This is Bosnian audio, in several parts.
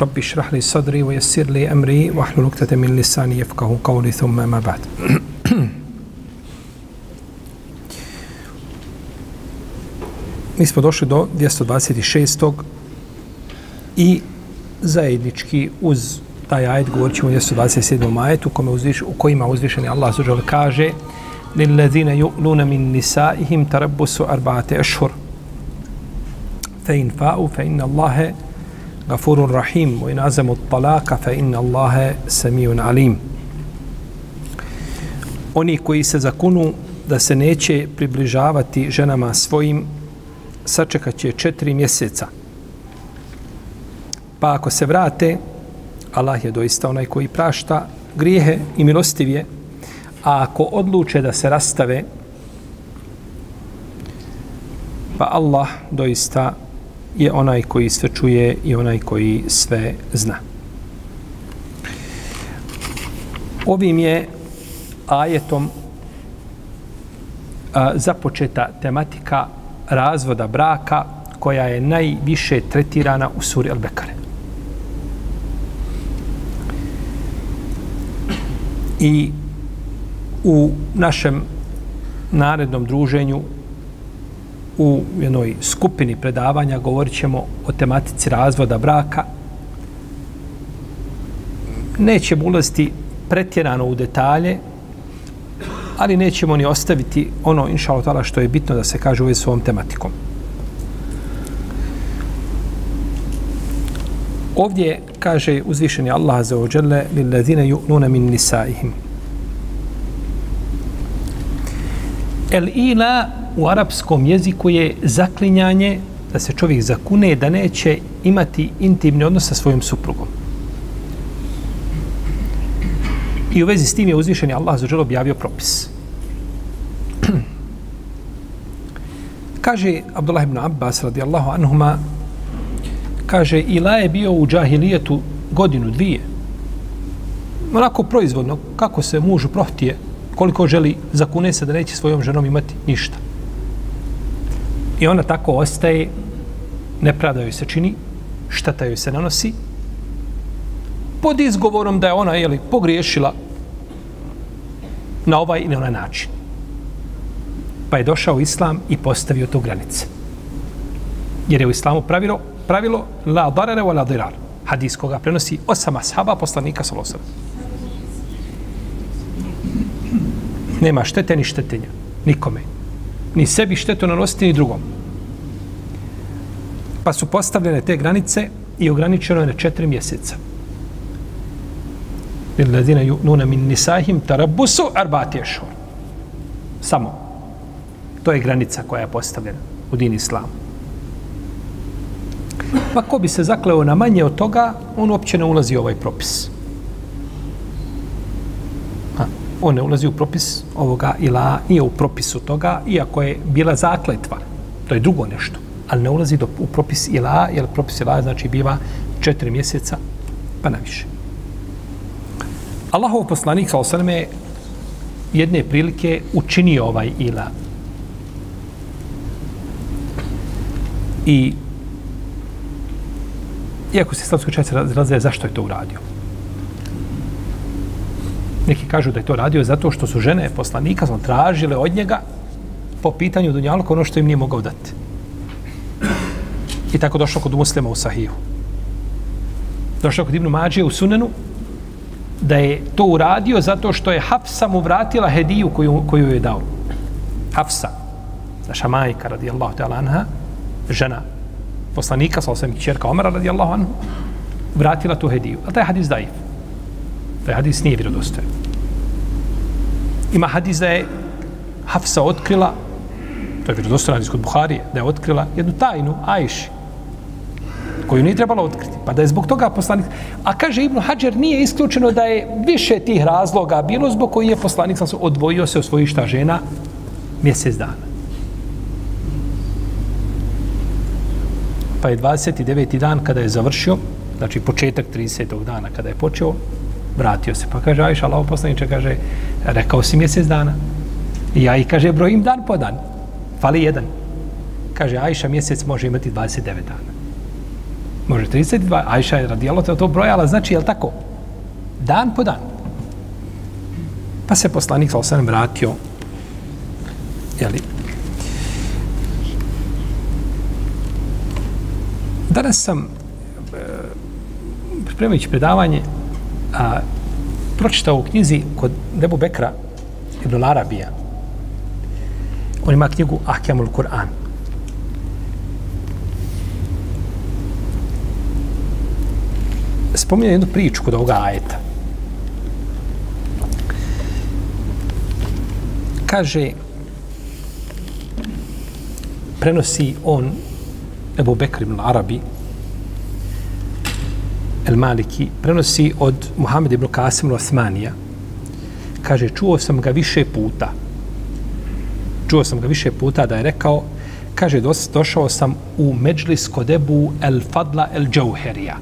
رب اشرح لي صدري ويسر لي أمري واحلل عقدة من لساني يفقه قولي ثم ما بعد Mi smo došli do 226. i zajednički uz taj ajet govorit ćemo u 227. ajetu kome uzviš, u kojima uzvišeni Allah suđel kaže لِلَّذِينَ يُؤْلُونَ مِنْ نِسَائِهِمْ تَرَبُّسُ أَرْبَعَةِ أَشْهُرِ فَإِنْ فَاءُوا فَإِنَّ اللَّهَ غَفُورٌ رَحِيمٌ وَإِنْ عَزَمُوا الطَّلَاقَ فَإِنَّ اللَّهَ سَمِيعٌ عَلِيمٌ Oni koji se zakunu da se neće približavati ženama svojim, sačekat će četiri mjeseca. Pa ako se vrate, Allah je doista onaj koji prašta grijehe i milostiv je, a ako odluče da se rastave, pa Allah doista je onaj koji sve čuje i onaj koji sve zna. Ovim je ajetom a, započeta tematika razvoda braka koja je najviše tretirana u suri Al-Bekare. I u našem narednom druženju u jednoj skupini predavanja govorit ćemo o tematici razvoda braka. Nećemo ulaziti pretjerano u detalje, ali nećemo ni ostaviti ono, inša Allah, što je bitno da se kaže u vezi s ovom tematikom. Ovdje kaže uzvišeni Allah za ođele lillazine ju'nuna min nisaihim. El ila u arapskom jeziku je zaklinjanje da se čovjek zakune da neće imati intimni odnos sa svojim suprugom. I u vezi s tim je uzvišeni Allah za ođele objavio propis. kaže Abdullah ibn Abbas radijallahu anhuma kaže Ila je bio u džahilijetu godinu, dvije. Onako proizvodno, kako se mužu prohtije, koliko želi zakune se da neće svojom ženom imati ništa. I ona tako ostaje, nepravda joj se čini, šteta joj se nanosi, pod izgovorom da je ona jeli, pogriješila na ovaj i onaj način. Pa je došao islam i postavio tu granice. Jer je u islamu pravilo, pravilo la darare wa la dirar. Hadis koga prenosi osama sahaba poslanika salosara. Nema štete ni štetenja. Nikome. Ni sebi štetu nanositi, ni drugom. Pa su postavljene te granice i ograničeno je na četiri mjeseca. Lillazina yu'nuna min nisahim tarabbusu arba'ati ashhur. Samo. To je granica koja je postavljena u din islamu. Pa ko bi se zakleo na manje od toga, on uopće ne ulazi u ovaj propis on ne ulazi u propis ovoga ila, nije u propisu toga, iako je bila zakletva. To je drugo nešto. Ali ne ulazi do, u propis ila, jer propis ila znači biva četiri mjeseca, pa naviše. Allahov poslanik, sa osaname, jedne prilike učinio ovaj ila. I iako se islamski učenjaci razlaze zašto je to uradio. Neki kažu da je to radio zato što su žene poslanika znači, tražile od njega po pitanju Dunjaluka ono što im nije mogao dati. I tako došlo kod muslima u Sahiju. Došlo kod Ibnu Mađe u Sunenu da je to uradio zato što je Hafsa mu vratila hediju koju, koju je dao. Hafsa, naša majka radijallahu ta'ala anha, žena poslanika, sa osam čerka Omara radijallahu anhu, vratila tu hediju. A taj hadis daif. Taj hadis nije vjerodostojan. Ima hadis da je Hafsa otkrila, to je vjerodostojan hadis kod Buharije, da je otkrila jednu tajnu Ajši, koju nije trebalo otkriti. Pa da je zbog toga poslanik... A kaže Ibn Hajar nije isključeno da je više tih razloga bilo zbog koji je poslanik sam odvojio se od svojišta žena mjesec dana. Pa je 29. dan kada je završio, znači početak 30. dana kada je počeo, vratio se. Pa kaže Ajša, Allah poslaniče, kaže, rekao si mjesec dana. I ja i kaže, brojim dan po dan. Fali jedan. Kaže, Ajša mjesec može imati 29 dana. Može 32. Ajša je radijalo to brojala, znači, je tako? Dan po dan. Pa se poslanik sa osanem vratio. Jeli? Danas sam e, pripremajući predavanje a, pročitao u knjizi kod Debu Bekra Ibn Arabija. On ima knjigu Ahkamul Kur'an. Spominje jednu priču kod ovoga ajeta. Kaže, prenosi on Ebu Bekr ibn Arabi, El Maliki prenosi od Muhammed ibn Qasim Osmanija. Kaže, čuo sam ga više puta. Čuo sam ga više puta da je rekao, kaže, dos, došao sam u Međlis kod Ebu El Fadla El Džauherija.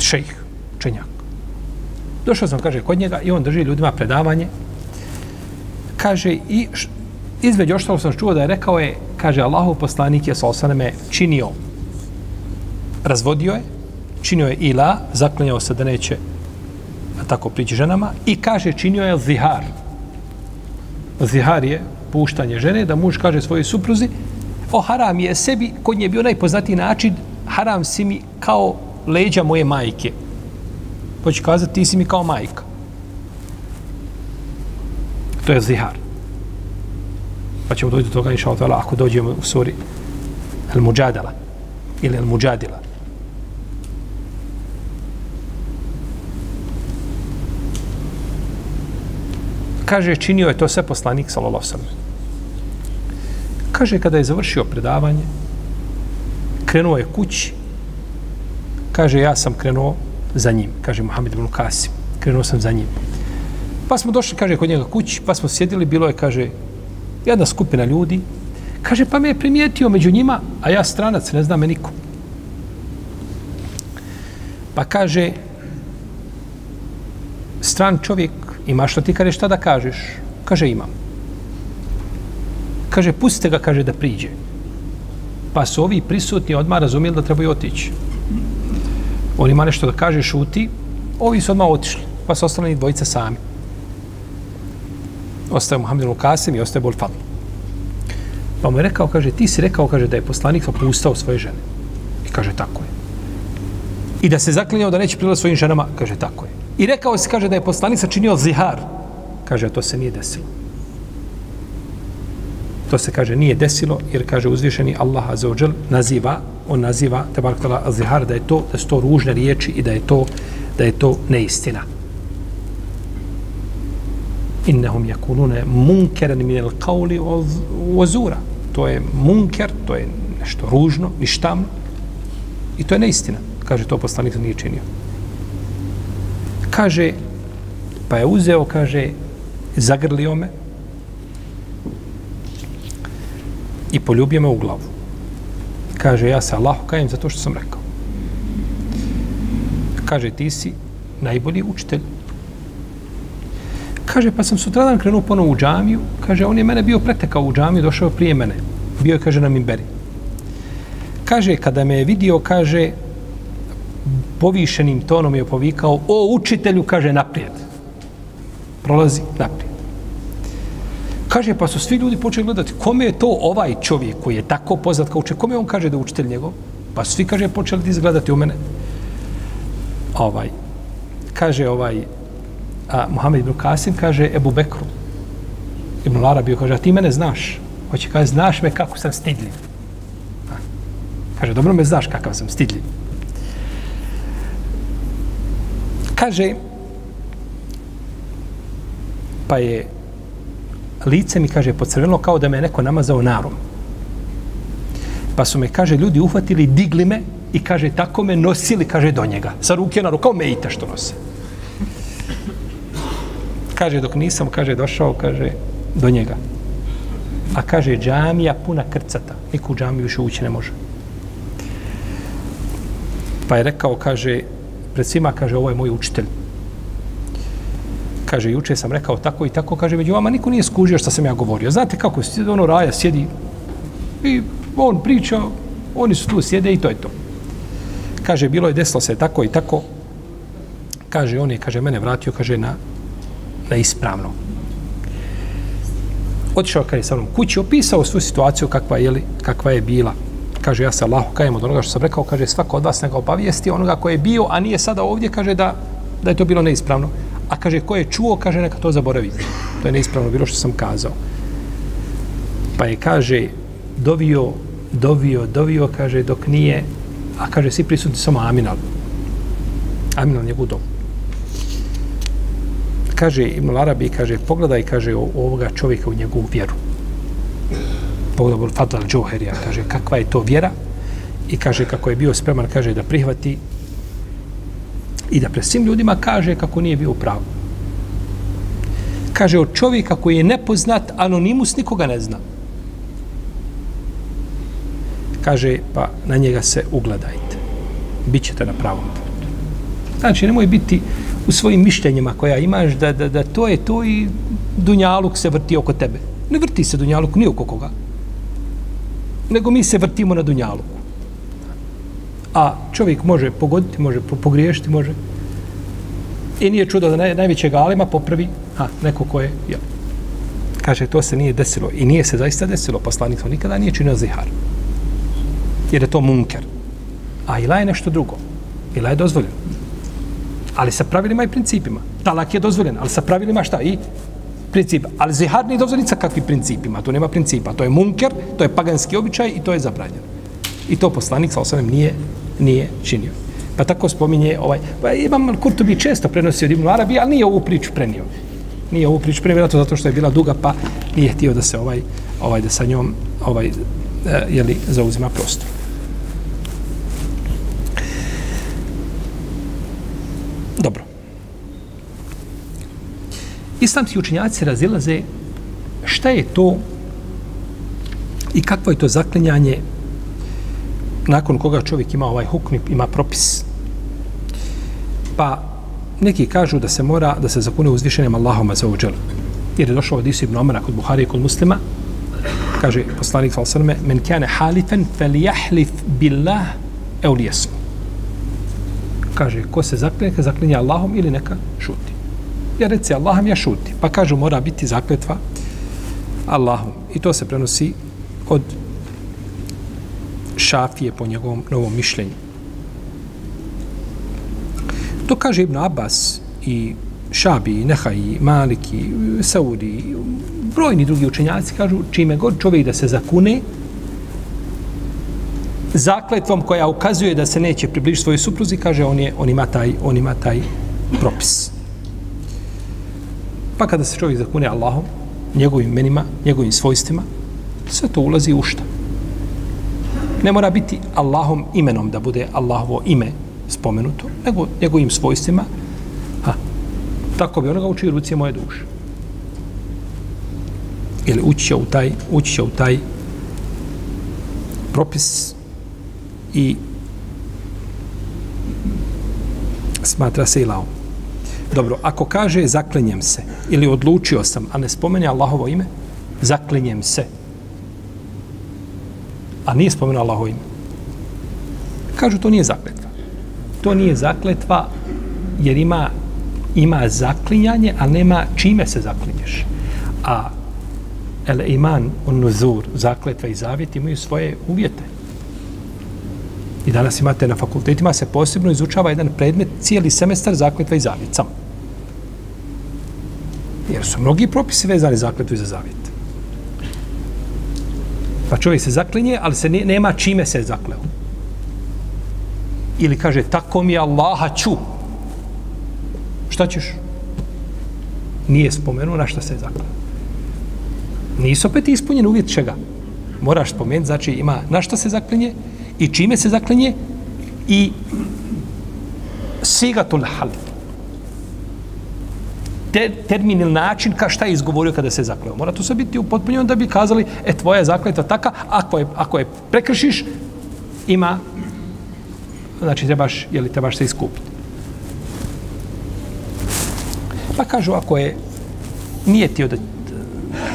Šejh, čenjak. Došao sam, kaže, kod njega i on drži ljudima predavanje. Kaže, i između ostalo sam čuo da je rekao je, kaže Allahu poslanik je sa osaname činio, razvodio je, činio je ila, zaklanjao se da neće tako prići ženama i kaže činio je zihar. Zihar je puštanje žene da muž kaže svojoj supruzi o haram je sebi, kod nje bio najpoznatiji način haram si mi kao leđa moje majke. Pa Hoće kazati ti si mi kao majka. To je zihar pa ćemo doći do toga inša Allah, ako dođemo u suri El Mujadala ili El Mujadila. Kaže, činio je to sve poslanik, sallallahu sallam. Kaže, kada je završio predavanje, krenuo je kući, kaže, ja sam krenuo za njim, kaže Muhammed ibn Kasim, krenuo sam za njim. Pa smo došli, kaže, kod njega kući, pa smo sjedili, bilo je, kaže, jedna skupina ljudi, kaže, pa me je primijetio među njima, a ja stranac, ne znam me niko. Pa kaže, stran čovjek, ima što ti kaže šta da kažeš? Kaže, imam. Kaže, pustite ga, kaže, da priđe. Pa su ovi prisutni odmah razumijeli da trebaju otići. On ima nešto da kaže, šuti, ovi su odmah otišli, pa su ostali dvojica sami ostaje Muhammed Lukasim i ostaje Bol Fadl. Pa mu je rekao, kaže, ti si rekao, kaže, da je poslanik opustao svoje žene. I kaže, tako je. I da se zaklinjao da neće prilaz svojim ženama, kaže, tako je. I rekao se, kaže, da je poslanik sačinio zihar. Kaže, a to se nije desilo. To se, kaže, nije desilo, jer, kaže, uzvišeni Allah Azzawajal naziva, on naziva, te barakala, zihar, da je to, da su to ružne riječi i da je to, da je to neistina innahum yakuluna munkaran min al-qawli wa zura. To je munker to je nešto ružno ništavno i to je neistina kaže to poslanik nije činio. Kaže pa je uzeo kaže zagrlio me i poljubio me u glavu. Kaže ja se Allahu kajem za to što sam rekao. Kaže ti si najbolji učitelj Kaže, pa sam sutradan krenuo ponovo u džamiju. Kaže, on je mene bio pretekao u džamiju, došao prije mene. Bio je, kaže, na Mimberi. Kaže, kada me je vidio, kaže, povišenim tonom je povikao, o učitelju, kaže, naprijed. Prolazi naprijed. Kaže, pa su svi ljudi počeli gledati, kome je to ovaj čovjek koji je tako poznat kao učitelj, kome on kaže da je učitelj njegov? Pa svi, kaže, počeli izgledati u mene. Ovaj, kaže, ovaj, a Muhammed ibn Kasim kaže Ebu Bekru. Ibn Arabi kaže, a ti mene znaš? Hoće kaže, znaš me kako sam stidljiv. A, kaže, dobro me znaš kakav sam stidljiv. Kaže, pa je lice mi, kaže, pocrveno kao da me neko namazao narom. Pa su me, kaže, ljudi uhvatili, digli me i kaže, tako me nosili, kaže, do njega. Sa ruke na ruku, kao mejte što nose. Kaže, dok nisam, kaže, došao, kaže, do njega. A kaže, džamija puna krcata. Niko u džamiju više ući ne može. Pa je rekao, kaže, pred svima, kaže, ovo je moj učitelj. Kaže, juče sam rekao tako i tako, kaže, među vama niko nije skužio što sam ja govorio. Znate kako, ono raja sjedi i on priča, oni su tu sjede i to je to. Kaže, bilo je desilo se tako i tako. Kaže, on je, kaže, mene vratio, kaže, na, na ispravno. Otišao kada je sa mnom kući, opisao svu situaciju kakva je, kakva je bila. Kaže, ja se Allahu kajem od onoga što sam rekao, kaže, svako od vas neka obavijesti onoga ko je bio, a nije sada ovdje, kaže da, da je to bilo neispravno. A kaže, ko je čuo, kaže, neka to zaboravi. To je neispravno bilo što sam kazao. Pa je, kaže, dovio dovio, dovio, kaže, dok nije, a kaže, svi prisutni samo Aminal. Aminal njegov domu. Kaže, Ibn Arabi, kaže, pogledaj, kaže, ovoga čovjeka u njegovu vjeru. Pogledaj, Fadal Džoherija, kaže, kakva je to vjera i kaže, kako je bio spreman, kaže, da prihvati i da pred svim ljudima kaže kako nije bio pravo. Kaže, od čovjeka koji je nepoznat, anonimus nikoga ne zna kaže, pa na njega se ugledajte. Bićete na pravom putu. Znači, nemoj biti u svojim mišljenjima koja imaš da, da, da to je to i Dunjaluk se vrti oko tebe. Ne vrti se Dunjaluk ni oko koga. Nego mi se vrtimo na Dunjaluku. A čovjek može pogoditi, može pogriješiti, može. I nije čudo da naj, najvećeg alima popravi a, neko ko je, ja. kaže, to se nije desilo. I nije se zaista desilo. Poslanik to nikada nije činio zihar jer je to munker. A ila je nešto drugo. Ila je dozvoljeno. Ali sa pravilima i principima. Talak je dozvoljen, ali sa pravilima šta? I princip. Ali zihar nije dozvoljen sa kakvim principima. To nema principa. To je munker, to je paganski običaj i to je zabranjeno. I to poslanik sa osanem nije, nije činio. Pa tako spominje ovaj, pa imam Kurtubi često prenosio Ibn Arabi, ali nije ovu priču prenio. Nije ovu priču prenio, zato što je bila duga, pa nije htio da se ovaj, ovaj da sa njom ovaj, eh, jeli, zauzima prostor. Dobro. Islamski učinjaci razilaze šta je to i kakvo je to zaklinjanje nakon koga čovjek ima ovaj hukm, ima propis. Pa neki kažu da se mora da se zakune uzvišenjem Allahom za uđel. Jer je došlo od Isu ibn Omara kod Buhari i kod muslima, kaže poslanik sallallahu men kane halifen fel jahlif billah eulijesmu kaže, ko se zaklinje, neka zaklinje Allahom ili neka šuti. Ja reci Allahom, ja šuti. Pa kažu, mora biti zakletva Allahom. I to se prenosi od šafije po njegovom novom mišljenju. To kaže Ibn Abbas i Šabi, i Nehaj, i Malik, i Saudi, i brojni drugi učenjaci kažu čime god čovjek da se zakune, zakletvom koja ukazuje da se neće približiti svojoj supruzi, kaže on je on ima taj on ima taj propis. Pa kada se čovjek zakune Allahom, njegovim imenima, njegovim svojstvima, sve to ulazi u šta? Ne mora biti Allahom imenom da bude Allahovo ime spomenuto, nego njegovim svojstvima. Ha, tako bi onoga učio ruci moje duše. Ili ući u taj, ući u taj propis i smatra se ilahom. Dobro, ako kaže zaklinjem se ili odlučio sam, a ne spomenja Allahovo ime, zaklinjem se. A nije spomenuo Allahovo ime. Kažu, to nije zakletva. To nije zakletva jer ima ima zaklinjanje, ali nema čime se zaklinješ. A el iman, on nuzur, zakletva i zavjet imaju svoje uvjete. Danas imate na fakultetima se posebno izučava jedan predmet cijeli semestar zakletva i zavjet. Samo. Jer su mnogi propisi vezani zakletvu i za zavjet. Pa čovjek se zaklinje, ali se ne, nema čime se zakleo. Ili kaže, tako mi Allaha ću. Šta ćeš? Nije spomenuo na šta se zakleo. Nisu opet ispunjen uvjet čega? moraš spomenuti, znači ima na šta se zaklinje i čime se zaklinje i sigatul half. Te, termin ili način ka šta je izgovorio kada se zakleo. Mora to sve biti upotpunjeno da bi kazali, e, tvoja je zakletva taka, ako je, ako je prekršiš, ima, znači trebaš, je li trebaš se iskupiti. Pa kažu, ako je nije tio da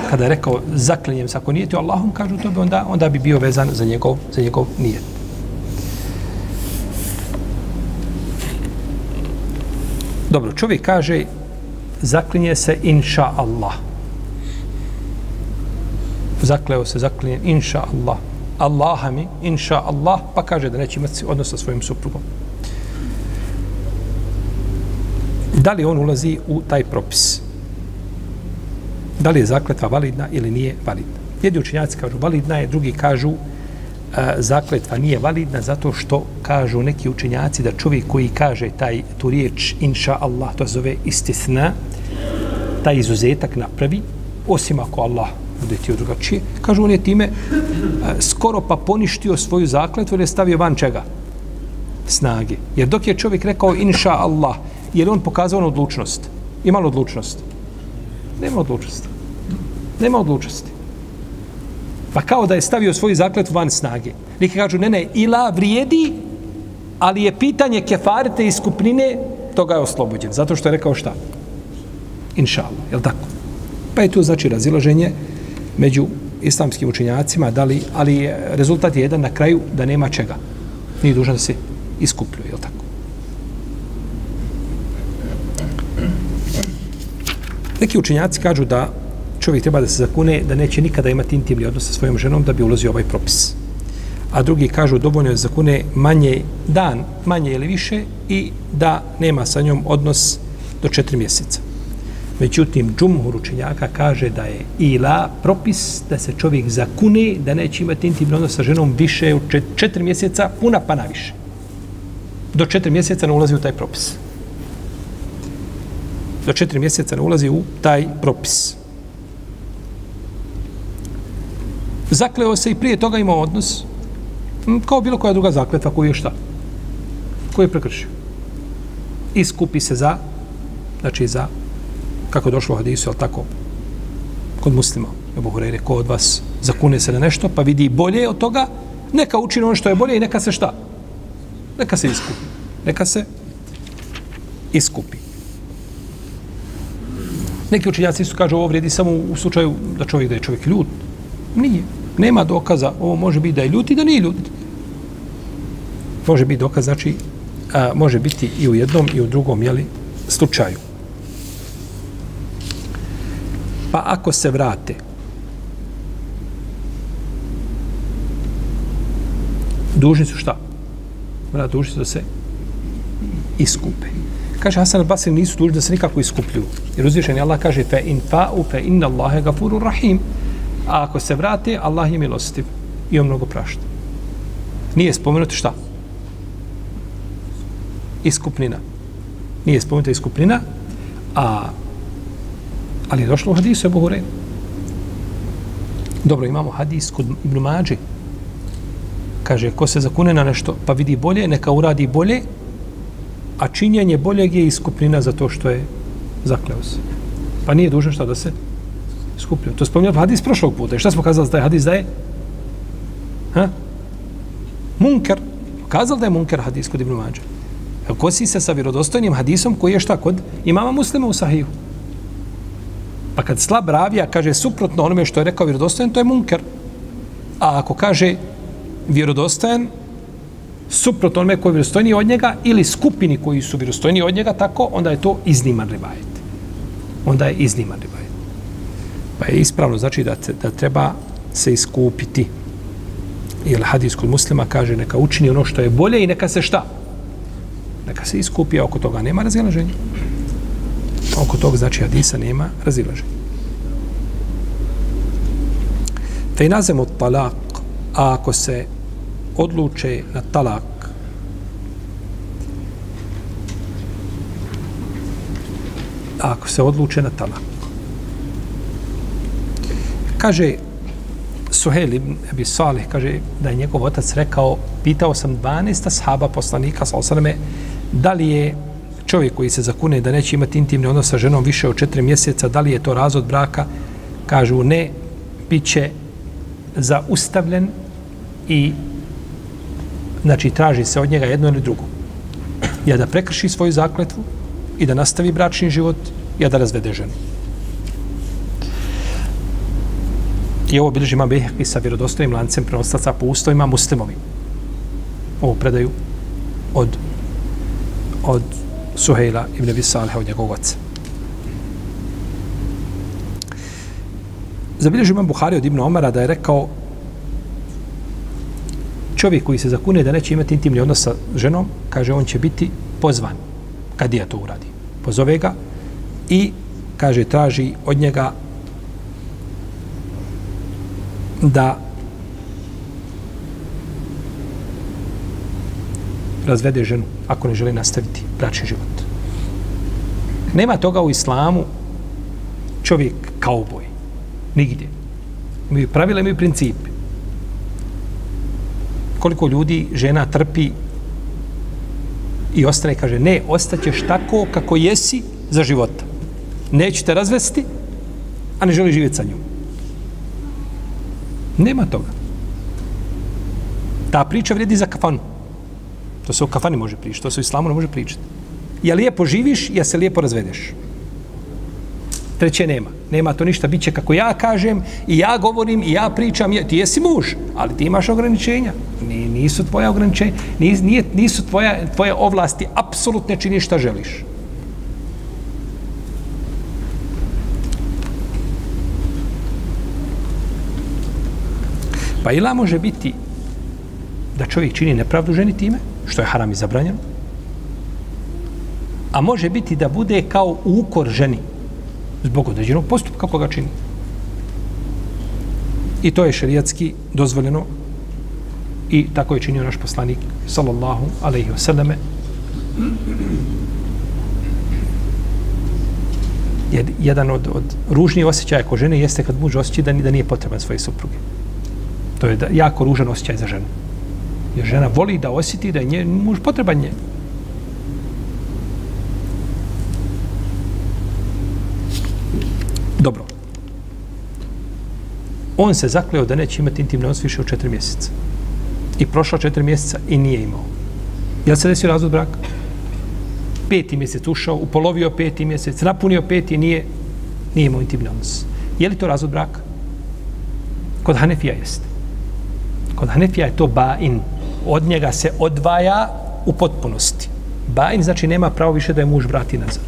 kada je rekao zaklinjem se, ako nijetio Allahom, kažu to bi onda, onda bi bio vezan za njegov, za njegov nijet. Dobro, čovjek kaže zaklinje se inša Allah. Zakleo se, zaklinje inša Allah. Allaha mi, inša Allah, pa kaže da neće imati odnos sa svojim suprugom. Da li on ulazi u taj propis? Da li je zakletva validna ili nije validna? Jedni učinjaci kažu validna je, drugi kažu a, zakletva nije validna zato što kažu neki učenjaci da čovjek koji kaže taj tu riječ inša Allah, to zove istisna, taj izuzetak napravi, osim ako Allah bude ti drugačije, kažu on je time a, skoro pa poništio svoju zakletvu ili je stavio van čega? Snage. Jer dok je čovjek rekao inša Allah, je li on pokazao odlučnost? Imalo odlučnost? Nema odlučnosti. Nema odlučnosti. Pa kao da je stavio svoju zakletu van snage. Neki kažu, ne, ne, ila vrijedi, ali je pitanje kefarite i skupnine, toga je oslobođen. Zato što je rekao šta? Inša Allah, je li tako? Pa je tu znači razilaženje među islamskim učenjacima, da li, ali rezultat je jedan na kraju da nema čega. Nije dužan da se iskupljuje, je li tako? Neki učenjaci kažu da čovjek treba da se zakune da neće nikada imati intimni odnos sa svojom ženom da bi ulazio ovaj propis. A drugi kažu dovoljno je zakune manje dan, manje ili više i da nema sa njom odnos do četiri mjeseca. Međutim, džumhur učenjaka kaže da je ila propis da se čovjek zakune da neće imati intimni odnos sa ženom više od četiri mjeseca, puna pa naviše. Do četiri mjeseca ne ulazi u taj propis. Do četiri mjeseca ne ulazi u taj propis. zakleo se i prije toga imao odnos kao bilo koja druga zakletva koju je šta? Koju je prekršio. Iskupi se za znači za kako je došlo u hadisu, ali tako kod muslima, Ebu Hureyre, ko od vas zakune se na nešto, pa vidi bolje od toga, neka učini ono što je bolje i neka se šta? Neka se iskupi. Neka se iskupi. Neki učenjaci su kažu ovo vrijedi samo u slučaju da čovjek da je čovjek ljut. Nije nema dokaza, ovo može biti da je ljut i da nije ljut. Može biti dokaz, znači, a, može biti i u jednom i u drugom, jeli, slučaju. Pa ako se vrate, dužni su šta? Vrat, dužni su da se iskupe. Kaže Hasan al-Basri nisu dužni da se nikako iskupljuju. Jer uzvišen je Allah kaže fe in fa'u fe inna Allahe gafuru rahim. A ako se vrate, Allah je milostiv i on mnogo prašta. Nije spomenuto šta? Iskupnina. Nije spomenuta iskupnina, a ali je došlo u hadisu Ebu Hureyre. Dobro, imamo hadis kod Ibn Mađi. Kaže, ko se zakune na nešto pa vidi bolje, neka uradi bolje, a činjenje boljeg je iskupnina za to što je zakleo se. Pa nije dužan šta da se skupljaju. To spominjamo hadis prošlog puta. I šta smo kazali za taj hadis da je? Ha? Munker. Kazali da je munker hadis kod Ibn Mađe. E, kosi se sa vjerodostojnim hadisom koji je šta kod imama muslima u sahiju. Pa kad slab ravija kaže suprotno onome što je rekao vjerodostojan, to je munker. A ako kaže vjerodostojan, suprot onome koji je vjerostojniji od njega ili skupini koji su vjerostojniji od njega, tako, onda je to izniman rivajet. Onda je izniman rivajet. Pa je ispravno znači da, te, da treba se iskupiti. Jer hadis kod muslima kaže neka učini ono što je bolje i neka se šta? Neka se iskupi, a oko toga nema razilaženja. Oko tog, znači hadisa nema razilaženja. Fe i nazemo talak, a ako se odluče na talak, ako se odluče na talak, Kaže Suhejl ibn Abi Salih kaže da je njegov otac rekao, pitao sam 12 sahaba poslanika sa osaname, da li je čovjek koji se zakune da neće imati intimni odnos sa ženom više od 4 mjeseca, da li je to razod braka? Kažu ne, bit će zaustavljen i znači traži se od njega jedno ili drugo. Ja da prekrši svoju zakletvu i da nastavi bračni život, ja da razvede ženu. I ovo bilježi ima Beheki sa vjerodostojnim lancem prenostaca po ustovima muslimovi. Ovo predaju od, od Suhejla ibn Abi od njegovog oca. Zabilježi imam Buhari od Ibn Omara da je rekao čovjek koji se zakune da neće imati intimni odnos sa ženom, kaže on će biti pozvan kad ja to uradi. Pozove ga i kaže traži od njega da razvede ženu ako ne želi nastaviti bračni život. Nema toga u islamu čovjek kao boj. Nigdje. Mi pravile, mi principi. Koliko ljudi žena trpi i ostane, kaže, ne, ostaćeš tako kako jesi za života. Neću te razvesti, a ne želi živjeti sa njom. Nema toga. Ta priča vredi za kafanu. To se u kafani može pričati, to se u islamu ne može pričati. Ja lijepo živiš, ja se lijepo razvedeš. Treće nema. Nema to ništa, bit će kako ja kažem i ja govorim i ja pričam. Ti jesi muž, ali ti imaš ograničenja. Nisu tvoje ograničenja, nije, nisu tvoja, tvoje ovlasti, apsolutne čini šta želiš. Pa ila može biti da čovjek čini nepravdu ženi time, što je haram i zabranjeno, a može biti da bude kao ukor ženi zbog određenog postupka koga čini. I to je šerijatski dozvoljeno i tako je činio naš poslanik sallallahu alaihi wasallame jedan od, od ružnijih osjećaja ko žene jeste kad muž osjeća da, da nije potreban svoje supruge. To je da, jako ružan osjećaj za ženu. Jer žena voli da osjeti da je nje, muž potreban nje. Dobro. On se zakleo da neće imati intimni odnos više od četiri mjeseca. I prošla četiri mjeseca i nije imao. Je se desio razvod braka? Peti mjesec ušao, upolovio peti mjesec, napunio peti, nije, nije imao intimni odnos. Je li to razvod braka? Kod Hanefija jeste. Kod Hanefija je to bain. Od njega se odvaja u potpunosti. Bain znači nema pravo više da je muž vrati nazad.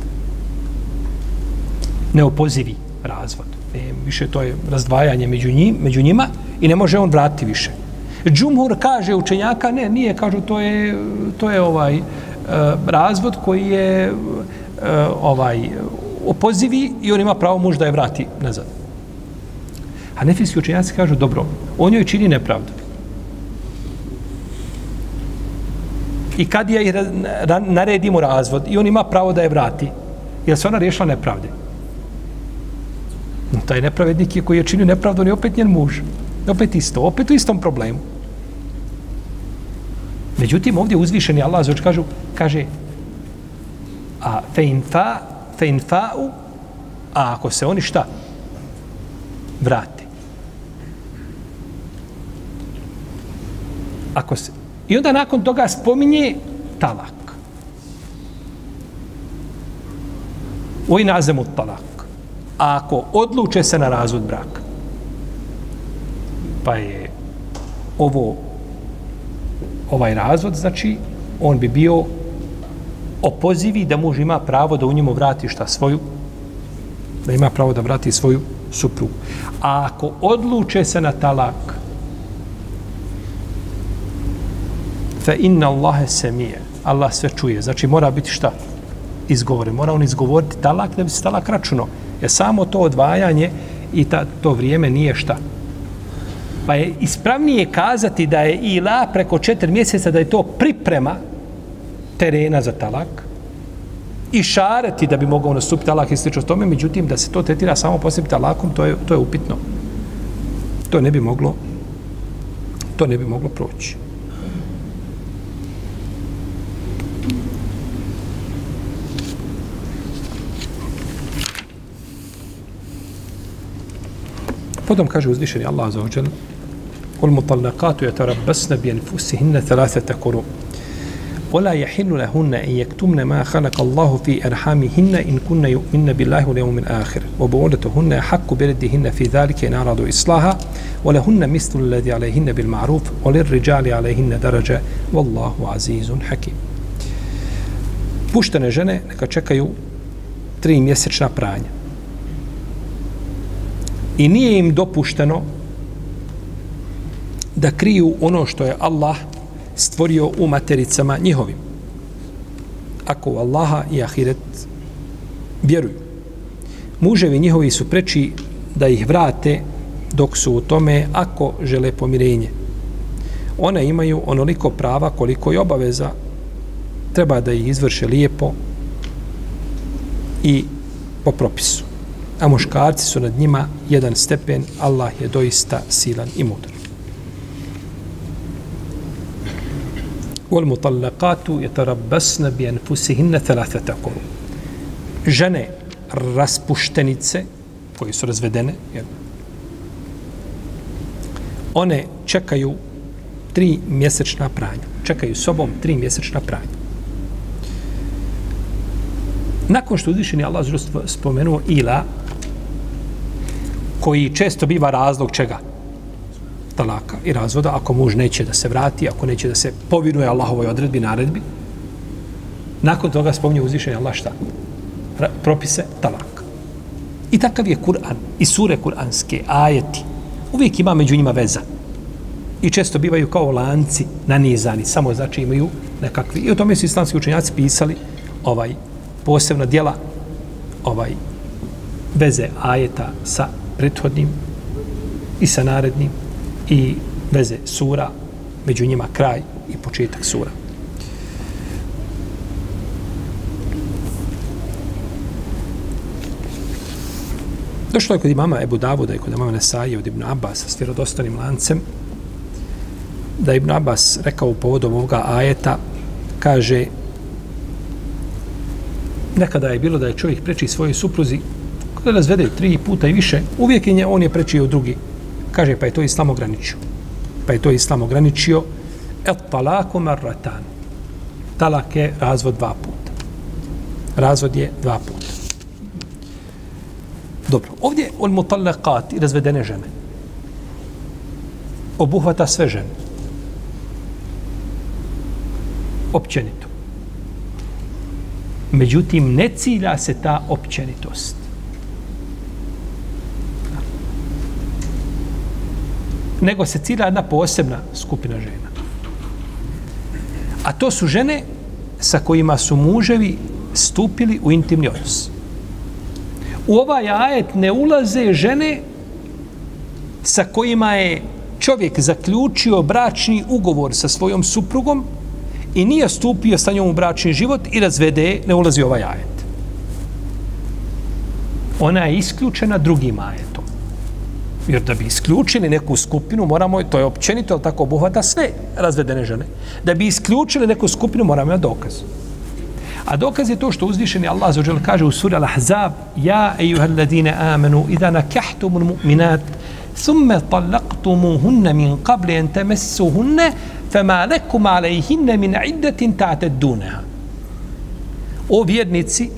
Neopozivi razvod. E, više to je razdvajanje među, njim, među njima i ne može on vratiti više. Džumhur kaže učenjaka, ne, nije, kažu, to je, to je ovaj e, razvod koji je e, ovaj opozivi i on ima pravo muž da je vrati nazad. Hanefijski učenjaci kažu, dobro, on joj čini nepravdu. I kad je naredimo razvod i on ima pravo da je vrati, jer se ona riješila nepravde. Taj nepravednik je koji je činio nepravdu, on je opet njen muž. Opet isto, opet u istom problemu. Međutim, ovdje uzvišeni Allah zaoč kažu, kaže a fe in fa, fe in fa'u, a ako se oni šta? Vrate. Ako se, I onda nakon toga spominje talak. U inazemu talak ako odluče se na razvod braka, pa je ovo ovaj razvod, znači on bi bio opozivi da muž ima pravo da u njemu vrati šta svoju, da ima pravo da vrati svoju suprugu. A ako odluče se na talak, fa inna Allahe semije, Allah sve čuje, znači mora biti šta? Izgovore, mora on izgovoriti talak da bi se talak računao. Je samo to odvajanje i ta, to vrijeme nije šta. Pa je ispravnije kazati da je ila preko četiri mjeseca da je to priprema terena za talak i šareti da bi mogao nastupiti talak i slično tome, međutim da se to tretira samo posebno talakom, to je, to je upitno. to ne bi moglo to ne bi moglo proći. Potom kaže uzvišeni Allah za ođel والمطلقات يتربصن بأنفسهن ثلاثة قروء ولا يحل لهن أن يكتمن ما خلق الله في أرحامهن إن كن يؤمن بالله واليوم الآخر وبعولتهن حق بردهن في ذلك إن أرادوا إصلاحا ولهن مثل الذي عليهن بالمعروف وللرجال عليهن درجة والله عزيز حكيم Puštene žene neka čekaju tri mjesečna pranja. I nije im dopušteno da kriju ono što je Allah stvorio u matericama njihovim. Ako u Allaha i Ahiret vjeruju. Muževi njihovi su preči da ih vrate dok su u tome ako žele pomirenje. One imaju onoliko prava koliko i obaveza. Treba da ih izvrše lijepo i po propisu A muškarci su nad njima jedan stepen. Allah je doista silan i mudar. والمطلقات يتربصن بأنفسهن ثلاثة قرون žene raspuštenice koje su razvedene jer one čekaju tri mjesečna pranja čekaju sobom tri mjesečna pranja nakon što uzvišeni Allah spomenuo ila koji često biva razlog čega talaka i razvoda, ako muž neće da se vrati, ako neće da se povinuje Allahovoj odredbi, naredbi, nakon toga spominje uzvišenje Allah šta? Propise talaka. I takav je Kur'an i sure kur'anske, ajeti. Uvijek ima među njima veza. I često bivaju kao lanci nanizani, samo znači imaju nekakvi. I o tome su islamski učenjaci pisali ovaj posebna dijela ovaj veze ajeta sa prethodnim i sa narednim i veze sura, među njima kraj i početak sura. Došlo je kod imama Ebu Davuda i kod imama Nesaje od Ibn Abbas s vjerodostanim lancem da Ibn Abbas rekao u povodom ovoga ajeta kaže nekada je bilo da je čovjek preči svojoj supruzi kada razvede tri puta i više uvijek je on je prečio drugi Kaže, pa je to islam ograničio. Pa je to islam ograničio. Et talaku marratan. Talak je razvod dva puta. Razvod je dva puta. Dobro, ovdje on mutallaqat i razvedene žene. Obuhvata sve žene. Općenito. Međutim, ne cilja se ta općenitost. nego se cilja jedna posebna skupina žena. A to su žene sa kojima su muževi stupili u intimni odnos. U ovaj ajet ne ulaze žene sa kojima je čovjek zaključio bračni ugovor sa svojom suprugom i nije stupio sa njom u bračni život i razvede, ne ulazi ovaj ajet. Ona je isključena drugim ajetom. Jer da bi isključili neku skupinu, moramo, to je općenito, ali tako obuhvata sve razvedene žene. Da bi isključili neku skupinu, moramo imati dokaz. A dokaz je to što uzvišeni Allah zaođel kaže u suri Al-Ahzab Ja, ejuhel alladine amenu, idana nakahtumu mu'minat, thumme talaqtumuhunne min qabli en temessuhunne, fema lekum alejhinne min iddetin ta'ted. O vjernici,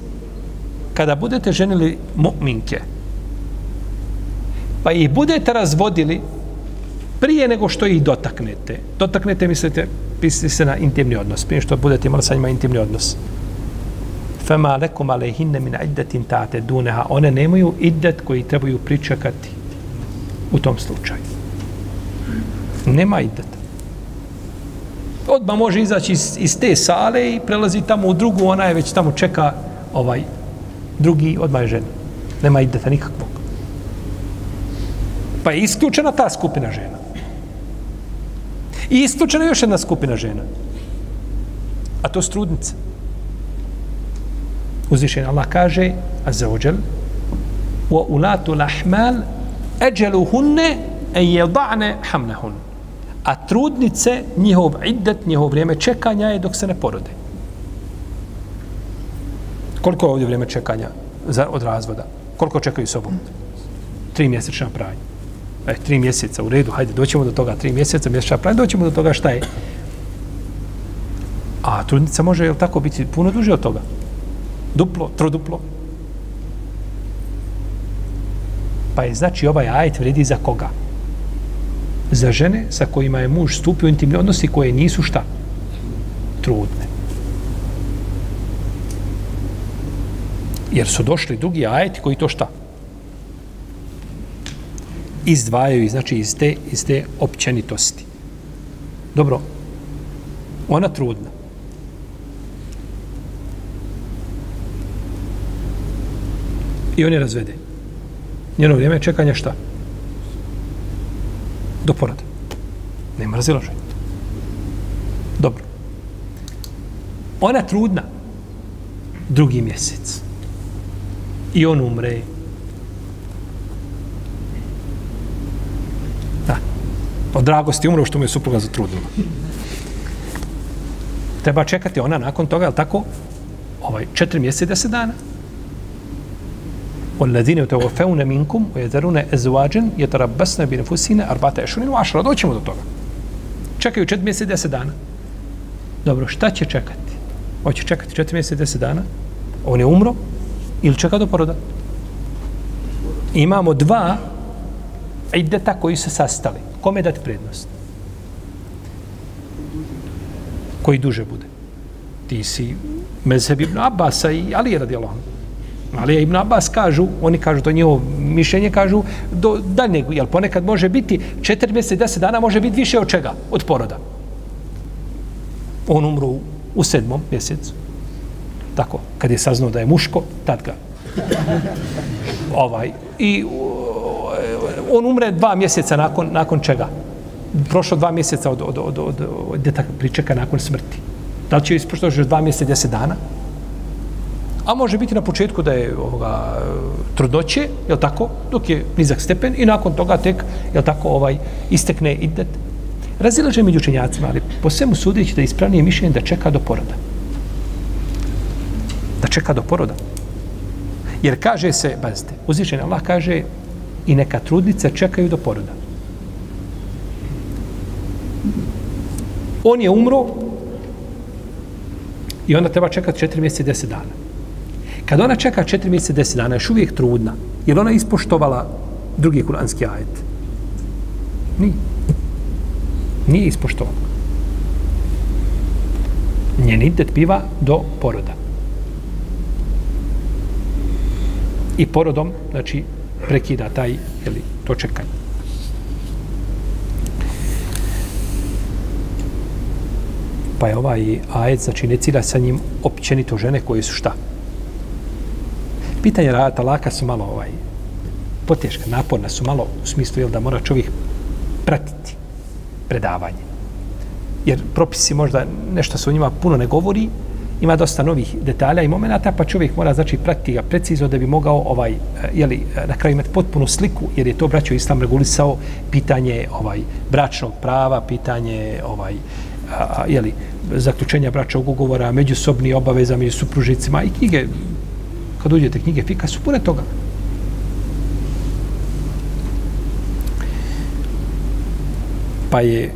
kada budete ženili mu'minke, pa ih budete razvodili prije nego što ih dotaknete. Dotaknete, mislite, mislite se na intimni odnos, prije što budete imali sa njima intimni odnos. Fema lekum alehinne min iddetin tate duneha. One nemaju iddet koji trebaju pričekati u tom slučaju. Nema iddeta. Odmah može izaći iz, iz te sale i prelazi tamo u drugu, ona je već tamo čeka ovaj drugi, odmah je žena. Nema iddeta nikakvog. Pa je isključena ta skupina žena. I isključena još jedna skupina žena. A to su trudnice. Uzvišen Allah kaže, a za ođel, wa ulatu lahmal, eđelu hunne en jeda'ne hamnehun. A trudnice, njihov iddet, njihov vrijeme čekanja je dok se ne porode. Koliko je ovdje vrijeme čekanja za, od razvoda? Koliko čekaju sobom? Tri mjesečna pranja. E, tri mjeseca, u redu, hajde, doćemo do toga, tri mjeseca, mjesečna pranja, doćemo do toga šta je. A trudnica može, jel tako, biti puno duže od toga? Duplo, troduplo. Pa je, znači, ovaj ajet vredi za koga? Za žene sa kojima je muž stupio intimni odnosi koje nisu šta? Trudne. Jer su došli drugi ajeti koji to šta? Izdvajaju, znači, iz te, iz te općenitosti. Dobro, ona trudna. I on je razveden. Njeno vrijeme čekanja šta? Do poroda. Nema razilaženja. Dobro. Ona trudna drugi mjesec. I on umre. Da. Od dragosti umro što mu je supruga zatrudnila. Treba čekati ona nakon toga, je tako? Ovaj, četiri mjeseca i deset dana. والذين يتوفون منكم ويذرون ازواجا يتربصن بنفسهن اربعه اشهر وعشره doćemo do toga čekaju 4 mjeseca 10 dana dobro šta će čekati hoće čekati 4 mjeseca 10 dana on je umro ili čeka do poroda imamo dva ideta koji se sastali kome dati prednost koji duže bude ti si mezheb ibn Abbasa i Ali radijallahu Ali Ibn Abbas kažu, oni kažu, to njihovo mišljenje, kažu, do daljnjeg, jel ponekad može biti, četiri mjeseca, deset dana može biti više od čega? Od poroda. On umru u sedmom mjesecu. Tako, kad je saznao da je muško, tad ga. ovaj. I on umre dva mjeseca nakon, nakon čega? Prošlo dva mjeseca od, od, od, od, od, od pričeka nakon smrti. Da li će ispošto još dva mjeseca, deset dana? A može biti na početku da je ovoga trudnoće, je tako, dok je nizak stepen i nakon toga tek, je tako, ovaj istekne idet. Razilaže među učenjacima, ali po svemu sudeći da je ispravnije mišljenje da čeka do poroda. Da čeka do poroda. Jer kaže se, bazite, uzvišen Allah kaže i neka trudnice čekaju do poroda. On je umro i onda treba čekati četiri mjeseca i deset dana. Kad ona čeka četiri mjeseca, deset dana, još uvijek trudna, je ona ispoštovala drugi kuranski ajet? Nije. Nije ispoštovala. Njen idet biva do poroda. I porodom, znači, prekida taj, jeli, to čekanje. Pa je ovaj ajet, znači, ne cilja sa njim općenito žene koje su šta? Pitanje rata laka su malo ovaj poteška, naporna su malo u smislu jel, da mora čovjek pratiti predavanje. Jer propisi možda nešto se o njima puno ne govori, ima dosta novih detalja i momenata, pa čovjek mora znači pratiti ga precizno da bi mogao ovaj eh, je li eh, na kraju imati potpunu sliku, jer je to braćo islam regulisao pitanje ovaj bračnog prava, pitanje ovaj je li zaključenja bračnog ugovora, međusobni obaveza među supružnicima i knjige kad uđete knjige fika su pune toga. Pa je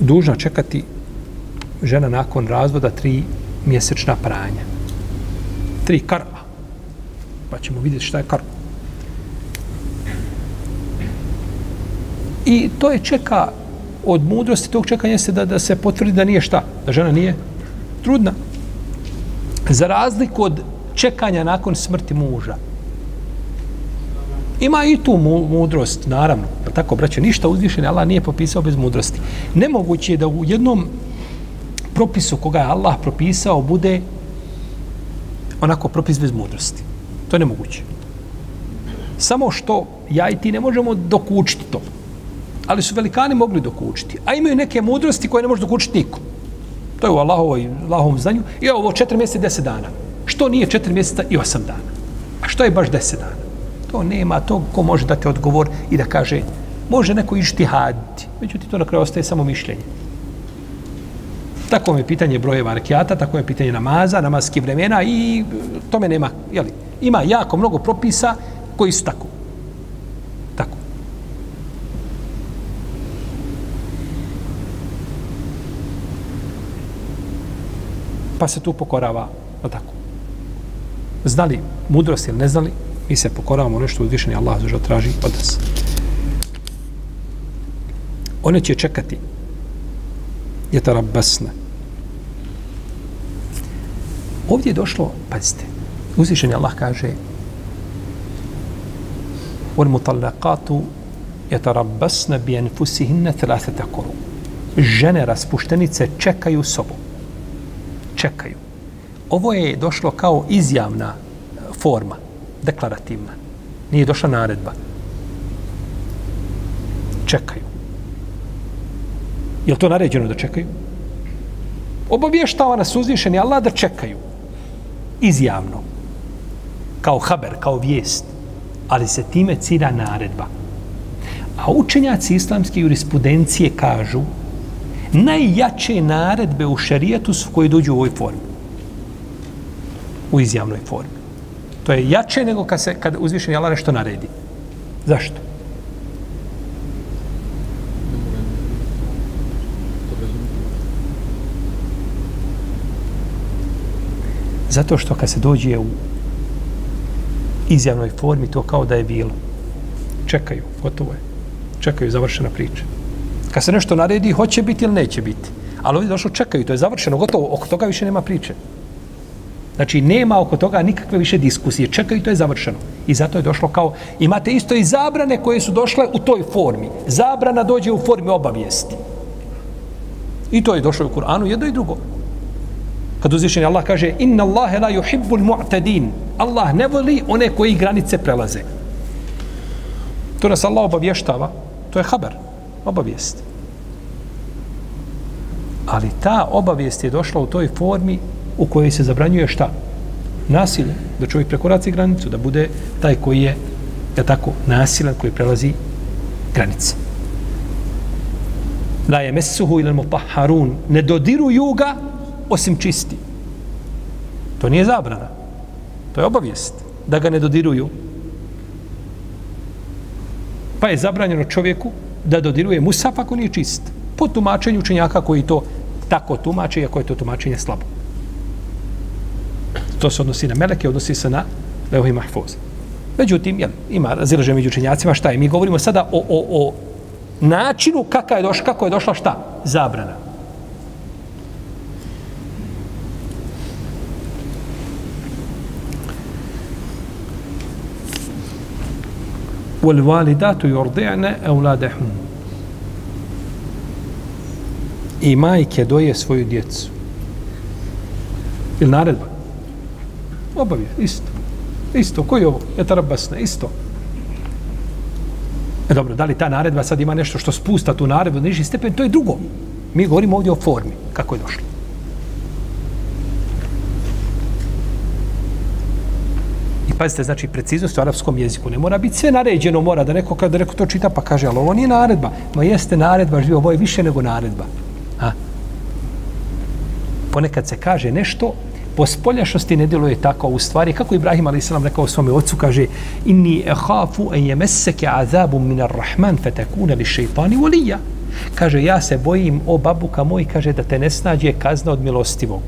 dužna čekati žena nakon razvoda tri mjesečna pranja. Tri karma. Pa ćemo vidjeti šta je karma. I to je čeka od mudrosti tog čekanja jeste da, da se potvrdi da nije šta, da žena nije trudna. Za razliku od čekanja nakon smrti muža. Ima i tu mudrost, naravno. Pa tako, braće, ništa uzvišen, Allah nije popisao bez mudrosti. Nemoguće je da u jednom propisu koga je Allah propisao bude onako propis bez mudrosti. To je nemoguće. Samo što ja i ti ne možemo dokučiti to ali su velikani mogli dokučiti. A imaju neke mudrosti koje ne može dokučiti niko. To je u Allahovoj, Allahovom znanju. I ovo četiri mjeseca i deset dana. Što nije četiri mjeseca i osam dana? A što je baš deset dana? To nema to ko može dati odgovor i da kaže može neko išti haditi. Međutim, to na kraju ostaje samo mišljenje. Tako je pitanje brojeva rekiata, tako je pitanje namaza, namaskih vremena i tome nema, jeli, ima jako mnogo propisa koji su. Tako. Pa se tu pokorava, no tako. Znali mudrost ili ne znali, mi se pokoravamo nešto uzvišeni Allah zašto traži od nas. One će čekati je tarabasne. Ovdje je došlo, pazite, uzvišeni Allah kaže on mutallaqatu je tarabasne bi enfusihinne thelathete koru. Žene raspuštenice čekaju sobu. Čekaju. Ovo je došlo kao izjavna forma, deklarativna. Nije došla naredba. Čekaju. Je to naređeno da čekaju? Obavještava nas uzvišeni Allah da čekaju. Izjavno. Kao haber, kao vijest. Ali se time cira naredba. A učenjaci islamske jurisprudencije kažu najjače naredbe u šarijetu su koji dođu u ovoj formi. U izjavnoj formi. To je jače nego kad, se, kad uzvišeni Allah nešto naredi. Zašto? Zato što kad se dođe u izjavnoj formi, to kao da je bilo. Čekaju, gotovo je. Čekaju, završena priča. Kad se nešto naredi, hoće biti ili neće biti. Ali ovdje došlo, čekaju, to je završeno, gotovo, oko toga više nema priče. Znači, nema oko toga nikakve više diskusije. Čekaju, to je završeno. I zato je došlo kao, imate isto i zabrane koje su došle u toj formi. Zabrana dođe u formi obavijesti. I to je došlo u Kur'anu, jedno i drugo. Kad uzvišen Allah kaže inna Allahe la yuhibbul mu'tadin. Allah ne voli one koji granice prelaze. To nas Allah obavještava. To je haber. Obavijest. Ali ta obavijest je došla u toj formi u kojoj se zabranjuje šta? Nasilje. Da čovjek prekoraci granicu. Da bude taj koji je ja tako, nasilan koji prelazi granice. La je mesuhu ilal mutahharun. Ne dodiruju ga osim čisti. To nije zabrana. To je obavijest da ga ne dodiruju. Pa je zabranjeno čovjeku da dodiruje musaf pa ako nije čist. Po tumačenju učenjaka koji to tako tumače, iako je to tumačenje slabo. To se odnosi na meleke, odnosi se na leohi mahfuz. Međutim, jel, ima razilaženje među učenjacima, šta je? Mi govorimo sada o, o, o načinu kako je došla, kako je došla šta? Zabrana. wal walidatu yurdi'na awladahum. I majke doje svoju djecu. Ili naredba? Obavije, isto. Isto, koji je ovo, je tarabasne, isto. E dobro, da li ta naredba sad ima nešto što spusta tu naredbu na niži stepen, to je drugo. Mi govorimo ovdje o formi, kako je došlo. I pazite, znači preciznost u arapskom jeziku. Ne mora biti sve naređeno, mora da neko kada neko to čita pa kaže, ali ovo nije naredba. Ma jeste naredba, živo, ovo je više nego naredba. A? Ponekad se kaže nešto, po spoljašnosti ne djeluje tako u stvari. Kako Ibrahim a.s. rekao svome ocu, kaže, inni ehafu en jemeseke azabum minar rahman fetekune li šeitani volija. Kaže, ja se bojim, o babuka moj, kaže, da te ne snađe kazna od milostivog.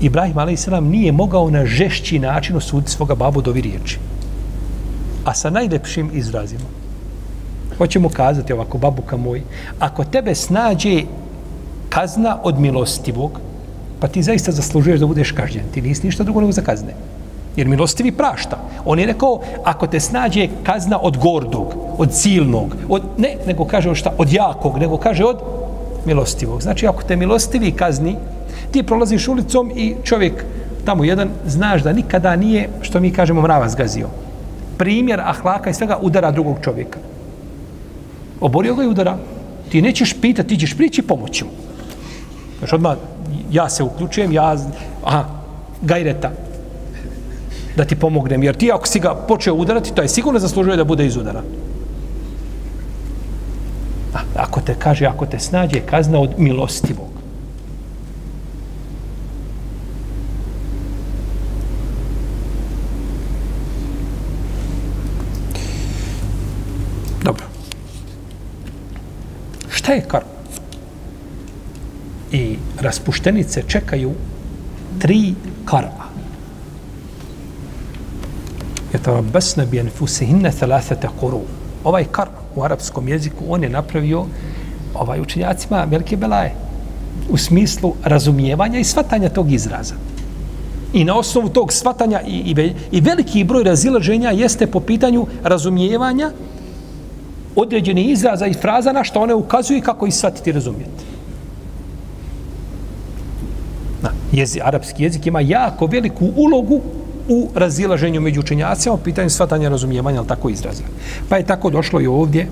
Ibrahim a.s. nije mogao na žešći način osuditi svoga babu dovi riječi. A sa najlepšim izrazima. Hoćemo kazati ovako, babuka moj, ako tebe snađe kazna od milostivog, pa ti zaista zaslužuješ da budeš kažnjen. Ti nisi ništa drugo nego za kazne. Jer milostivi prašta. On je rekao, ako te snađe kazna od gordog, od silnog, od, ne, nego kaže od šta, od jakog, nego kaže od milostivog. Znači, ako te milostivi kazni, ti prolaziš ulicom i čovjek tamo jedan, znaš da nikada nije, što mi kažemo, mrava zgazio. Primjer ahlaka i svega udara drugog čovjeka. Oborio ga i udara. Ti nećeš pitati, ti ćeš prići pomoći mu. Znači odmah, ja se uključujem, ja, aha, gajreta da ti pomognem. Jer ti ako si ga počeo udarati, to je sigurno zaslužuje da bude izudaran. A, ako te kaže, ako te snađe kazna od milostivog. Dobro. Šta je karma? I raspuštenice čekaju tri kara. Jetarabasna bi anfusihinna thalathata quru. Ovaj karma u arapskom jeziku on je napravio ovaj učenjacima velike belaje u smislu razumijevanja i svatanja tog izraza. I na osnovu tog svatanja i, i, i veliki broj razilaženja jeste po pitanju razumijevanja određeni izraza i fraza na što one ukazuju kako ih shvatiti i razumijeti. Na, jezi, arapski jezik ima jako veliku ulogu u razilaženju među učenjacima u pitanju svatanja razumijevanja, ali tako izraza. Pa je tako došlo i ovdje,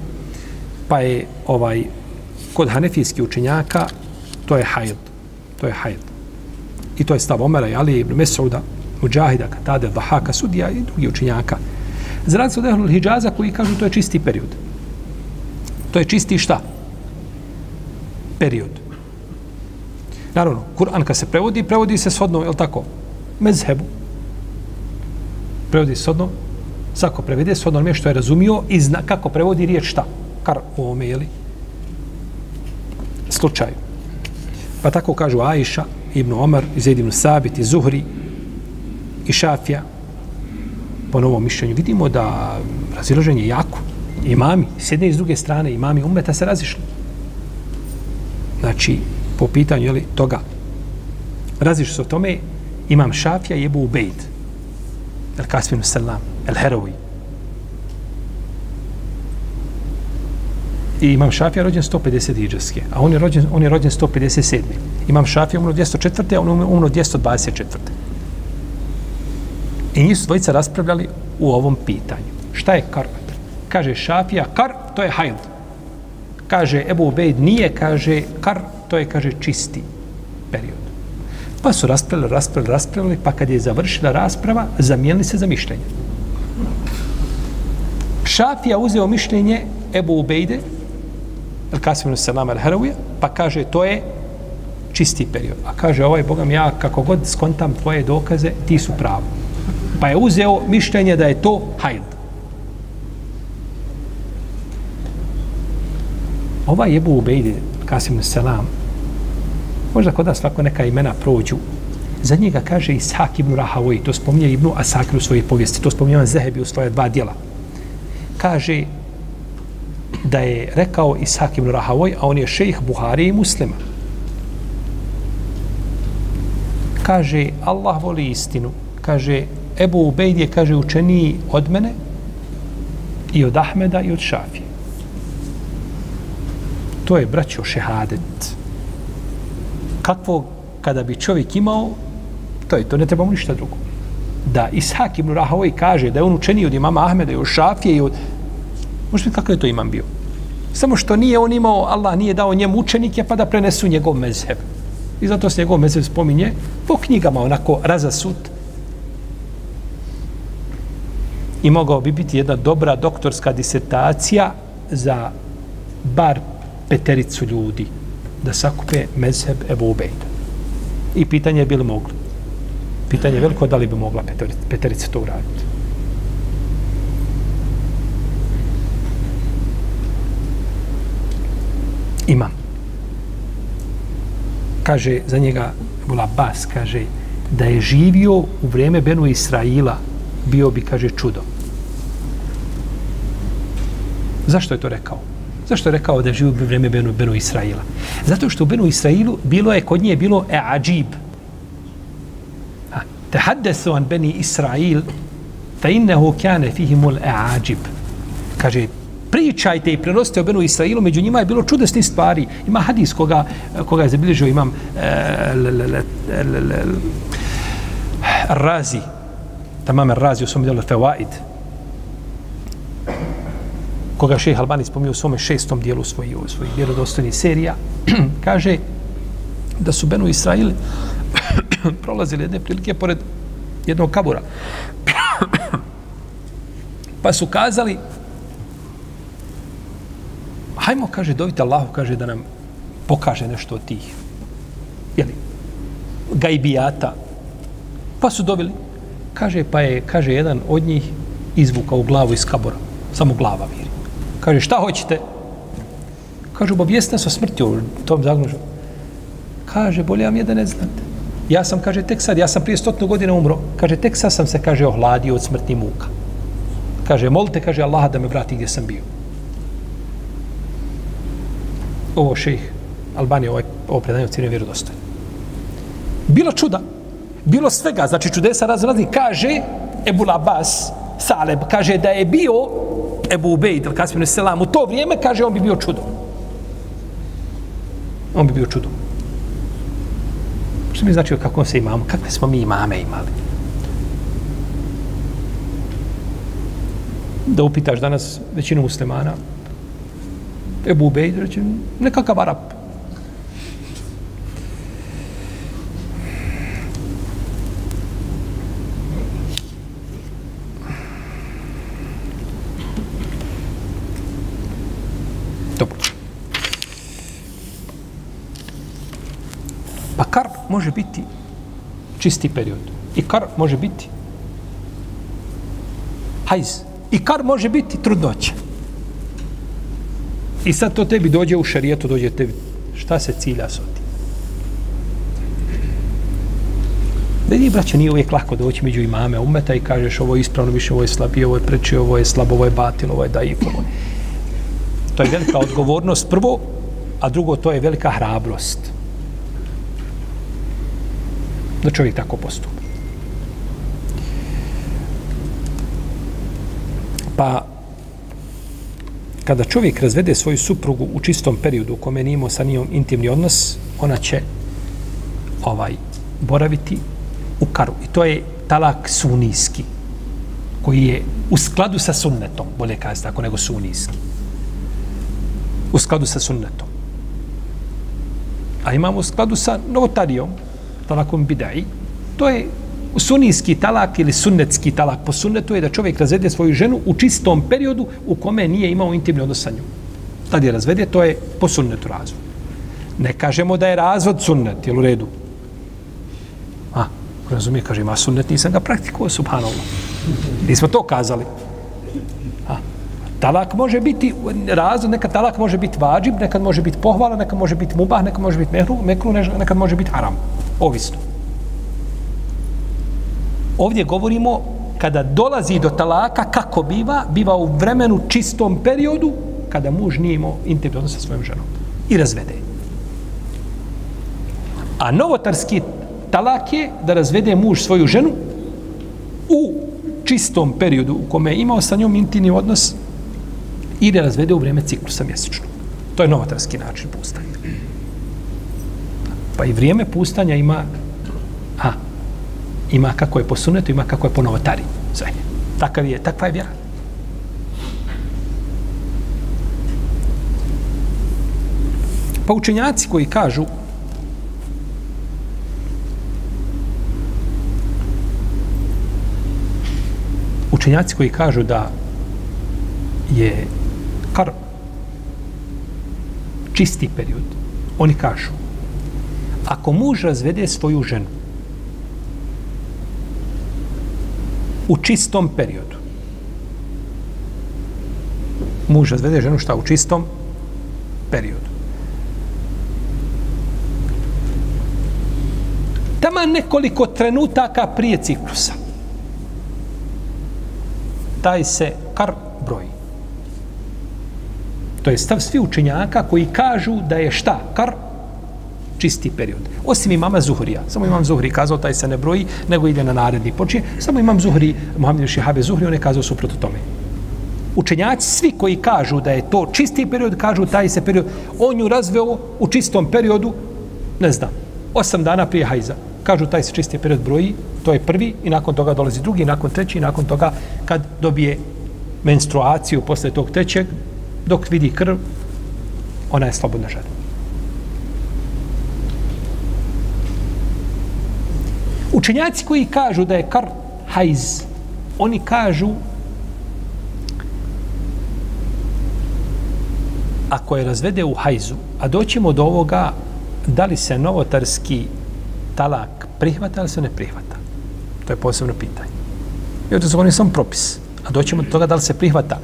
pa je ovaj kod hanefijskih učenjaka, to je hajd. To je hajd. I to je stav Omera i Ali ibn Mesuda, Mujahida, Katade, Bahaka, Sudija i drugi učenjaka. Za rad se od Ehlul Hidžaza koji kažu to je čisti period. To je čisti šta? Period. Naravno, Kur'an kad se prevodi, prevodi se shodno, je li tako? Mezhebu, prevodi sodno, svako prevede sodno onome što je razumio i zna kako prevodi riječ šta, kar u ovome, jeli, slučaju. Pa tako kažu Aisha, Ibn Omar, Zaid ibn Sabit, i Zuhri, i Šafija, po novom mišljenju. Vidimo da razilaženje je jako. Imami, s jedne i s druge strane, imami umeta se razišli. Znači, po pitanju jeli, toga, razišli se o tome, imam Šafija i Ebu Ubejd. El Kasminu Selam, El Herovi. I imam Šafija rođen 150 iđeske, a on je rođen, on je rođen 157. Imam Šafija umro 204. a on umro 224. I njih su dvojica raspravljali u ovom pitanju. Šta je kar? Kaže Šafija, kar, to je hajl. Kaže Ebu Ubejd, nije, kaže kar, to je, kaže, čisti period. Pa su raspravili, raspravili, raspravili, pa kad je završila rasprava, zamijenili se za mišljenje. Šafija uzeo mišljenje Ebu Ubejde, El Kasiminu Salam El Harawija, pa kaže to je čisti period. A kaže ovaj Bogam ja kako god skontam tvoje dokaze, ti su pravo. Pa je uzeo mišljenje da je to hajl. Ovaj Ebu Ubejde, Kasiminu Salam, možda kod nas svako neka imena prođu. Za njega kaže Ishak ibn Rahavoj, to spominje Ibnu Asakir u svojoj povijesti, to spominje Zehebi u svoje dva dijela. Kaže da je rekao Ishak ibn Rahavoj, a on je šejh Buhari i muslima. Kaže, Allah voli istinu. Kaže, Ebu Ubejd je, kaže, učeniji od mene i od Ahmeda i od Šafije. To je, braćo, šehadet kakvog kada bi čovjek imao, to je to, ne trebamo ništa drugo. Da Ishak ibn Rahavoj kaže da je on učeniji od imama Ahmeda i od Šafije i od... Možete kakav je to imam bio? Samo što nije on imao, Allah nije dao njemu učenike pa da prenesu njegov mezheb. I zato se njegov mezheb spominje po knjigama onako razasut. I mogao bi biti jedna dobra doktorska disertacija za bar petericu ljudi da sakupe mezheb Ebu Ubejda. I pitanje je bili mogli. Pitanje je veliko da li bi mogla Peterica to uraditi. Imam. Kaže za njega Bula Bas, kaže da je živio u vrijeme Benu Israila bio bi, kaže, čudo. Zašto je to rekao? Zašto je rekao da živi u vrijeme Benu, Benu Israila? Zato što u Benu Israilu bilo je, kod nje bilo e ađib. Te haddesu an Beni Israil, fa innehu kane fihimul e ađib. Kaže, pričajte i prenosite o Benu Israilu, među njima je bilo čudesni stvari. Ima hadis koga, koga je zabilježio, imam e, Razi, tamam Razi u svom djelu Fewaid, koga šeha Albani spomio u svome šestom dijelu svojih svoj vjerodostojnih serija, kaže da su Benu Israili prolazili jedne prilike pored jednog kabura. pa su kazali, hajmo, kaže, dovite Allahu, kaže, da nam pokaže nešto od tih, jeli, gajbijata. Pa su dobili, kaže, pa je, kaže, jedan od njih izvukao glavu iz kabora, samo glava viri. Kaže, šta hoćete? Kaže, obavijesti nas o smrti u tom zagnužu. Kaže, bolje vam je da ne znate. Ja sam, kaže, tek sad, ja sam prije stotnu godina umro. Kaže, tek sad sam se, kaže, ohladio od smrtni muka. Kaže, molite, kaže, Allaha da me vrati gdje sam bio. Ovo šejih Albanije, ovaj, ovo predanje u cijenim vjerodostojno. Bilo čuda, bilo svega, znači čudesa razno kaže Ebu Labas, Saleb, kaže da je bio Ebu Ubejd, ili Kasim Selam, u to vrijeme, kaže, on bi bio čudo. On bi bio čudo. Što mi znači kako se imamo? Kakve smo mi imame imali? Da upitaš danas većinu muslimana, Ebu Ubejd, reći, nekakav Arab. Dobro. Pa kar može biti čisti period. I kar može biti hajz. I kar može biti trudnoća. I sad to tebi dođe u šarijetu, dođe tebi. Šta se cilja s otim? Da nije, braćo, nije uvijek lako doći među imame umeta i kažeš ovo je ispravno, više ovo je slabije, ovo je preče, ovo je slabo, ovo je batil, ovo je daif, ovo je... To je velika odgovornost prvo, a drugo to je velika hrabrost. Da čovjek tako postupa. Pa, kada čovjek razvede svoju suprugu u čistom periodu u kome nije imao sa njom intimni odnos, ona će ovaj boraviti u karu. I to je talak sunijski, koji je u skladu sa sunnetom, bolje kazati tako, nego sunijski. U skladu sa sunnetom. A imamo u skladu sa novotarijom, talakom bidai, to je sunijski talak ili sunnetski talak po sunnetu je da čovjek razvede svoju ženu u čistom periodu u kome nije imao intimni odnos sa njom. Tad je razvede, to je po sunnetu razvod. Ne kažemo da je razvod sunnet, jel u redu? A, razumije, kaže, ima sunnet, nisam ga praktikovao, subhanallah. Nismo to kazali. A, talak može biti, razvod, nekad talak može biti vađib, nekad može biti pohvala, nekad može biti mubah, nekad može biti mehru, mekru, nekad može biti haram. Ovisno ovdje govorimo kada dolazi do talaka, kako biva? Biva u vremenu čistom periodu kada muž nije imao intimni odnos sa svojom ženom. I razvede. A novotarski talak je da razvede muž svoju ženu u čistom periodu u kome je imao sa njom intimni odnos i da razvede u vrijeme ciklusa mjesečno. To je novotarski način postavljanja. Pa i vrijeme pustanja ima a, ima kako je po sunetu, ima kako je po novotari. Sve. Takav je, takva je vjera. Pa učenjaci koji kažu učenjaci koji kažu da je kar čisti period, oni kažu ako muž razvede svoju ženu u čistom periodu. Muž razvede ženu šta u čistom periodu. Tama nekoliko trenutaka prije ciklusa. Taj se kar broji. To je stav svi učenjaka koji kažu da je šta? Kar čisti period. Osim imama Zuhrija. Samo imam Zuhri kazao, taj se ne broji, nego ide na naredni počinje. Samo imam Zuhri, Muhammed Šihabe Zuhri, on je kazao suprotno tome. Učenjaci, svi koji kažu da je to čisti period, kažu taj se period, on ju razveo u čistom periodu, ne znam, osam dana prije hajza. Kažu taj se čisti period broji, to je prvi i nakon toga dolazi drugi, nakon treći i nakon toga kad dobije menstruaciju posle tog trećeg, dok vidi krv, ona je slobodna žena. Učenjaci koji kažu da je kar hajz, oni kažu ako je razvede u hajzu, a doćemo do ovoga da li se novotarski talak prihvata ili se ne prihvata. To je posebno pitanje. I to su oni sam propis. A doćemo do toga da li se prihvata.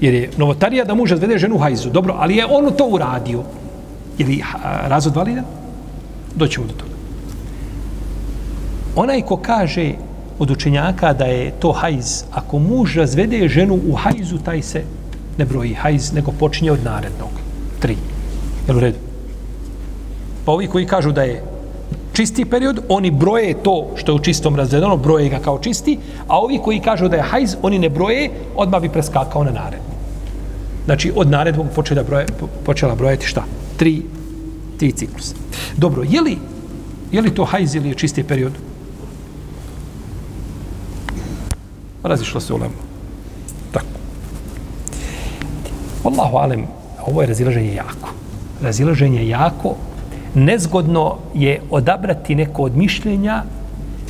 Jer je novotarija da muž razvede ženu u hajzu. Dobro, ali je on to uradio. Je li razvod validan? Doćemo do toga. Onaj ko kaže od učenjaka da je to hajz, ako muž razvede ženu u hajzu, taj se ne broji hajz, nego počinje od narednog. Tri. Jel u redu? Pa ovi koji kažu da je čisti period, oni broje to što je u čistom razvedeno, broje ga kao čisti, a ovi koji kažu da je hajz, oni ne broje, odmah bi preskakao na narednog. Znači, od narednog počela, broje, počela brojati šta? Tri, tri ciklusa. Dobro, je li, je li to hajz ili je čisti period? Razišlo se u lemu. Tako. Allahu alem, ovo je razilaženje jako. Razilaženje jako. Nezgodno je odabrati neko od mišljenja,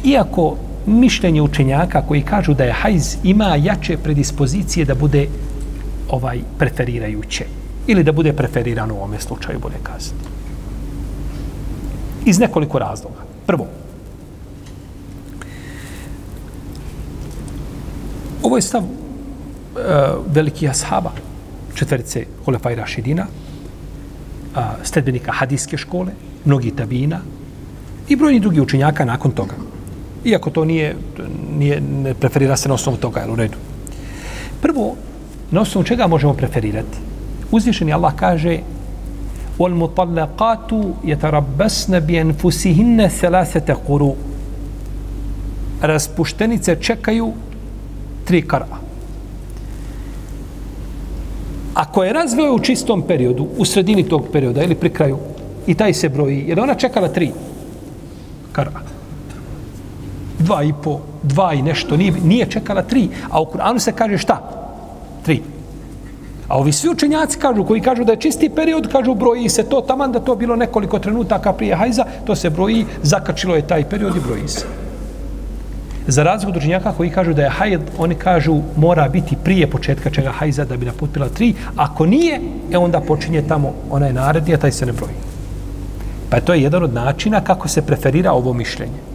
iako mišljenje učenjaka koji kažu da je hajz ima jače predispozicije da bude ovaj preferirajuće ili da bude preferirano u ovome slučaju, bude kazati. Iz nekoliko razloga. Prvo, ovo je stav uh, velikih ashaba, četverice Hulefaj Rašidina, uh, stedbenika hadijske škole, mnogi tabina i brojni drugi učenjaka nakon toga. Iako to nije, nije ne preferira se na osnovu toga, je u redu. Prvo, na osnovu čega možemo preferirati? Uzvišeni Allah kaže وَالْمُطَلَّقَاتُ يَتَرَبَّسْنَ بِيَنْفُسِهِنَّ ثَلَاثَةَ قُرُوا Raspuštenice čekaju tri kara. Ako je razveo u čistom periodu, u sredini tog perioda ili pri kraju, i taj se broji, jer ona čekala tri kara. Dva i po, dva i nešto, nije, nije čekala tri. A u Kur'anu se kaže šta? Tri. A ovi svi učenjaci kažu, koji kažu da je čisti period, kažu broji se to, taman da to bilo nekoliko trenutaka prije hajza, to se broji, zakačilo je taj period i broji se. Za razliku od učenjaka koji kažu da je hajd, oni kažu mora biti prije početka čega hajza da bi naputila tri. Ako nije, e onda počinje tamo onaj naredni, a taj se ne broji. Pa to je jedan od načina kako se preferira ovo mišljenje.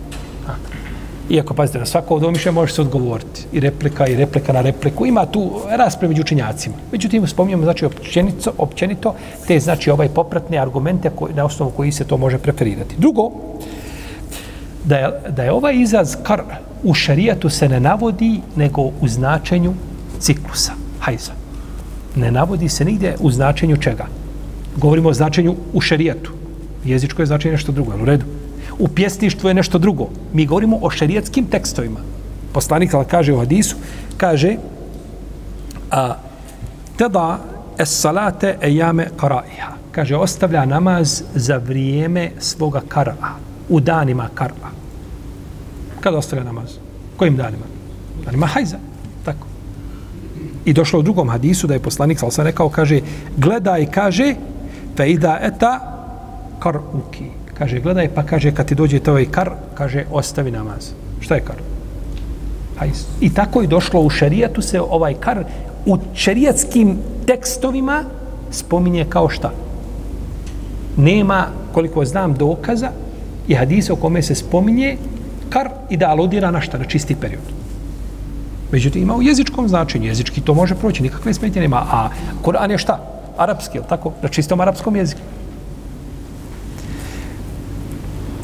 Iako, pazite, na svako ovo mišljenje može se odgovoriti. I replika, i replika na repliku. Ima tu rasprave među učenjacima. Međutim, spominjamo, znači, općenito, općenito te, znači, ovaj popratne argumente koji, na osnovu koji se to može preferirati. Drugo, da je, da je ovaj izraz kar u šarijatu se ne navodi nego u značenju ciklusa, hajza. Ne navodi se nigdje u značenju čega. Govorimo o značenju u šarijatu. Jezičko je značenje nešto drugo, u redu. U pjesništvu je nešto drugo. Mi govorimo o šarijatskim tekstovima. Poslanik kaže u hadisu, kaže a, tada es salate e jame karaiha. Kaže, ostavlja namaz za vrijeme svoga kara, u danima kara. Kada ostavlja namaz? Kojim danima? Danima hajza. Tako. I došlo u drugom hadisu da je poslanik sal sam rekao, kaže, gledaj, kaže, fe ida eta kar uki. Kaže, gledaj, pa kaže, kad ti dođe to ovaj kar, kaže, ostavi namaz. Šta je kar? Hajz. I tako je došlo u šarijatu se ovaj kar u šarijatskim tekstovima spominje kao šta? Nema, koliko znam, dokaza i hadisa o kome se spominje kar i da aludira na šta, na čisti period. Međutim, ima u jezičkom značenju, jezički to može proći, nikakve smetje nema, a Koran je šta? Arapski, je tako? Na čistom arapskom jeziku.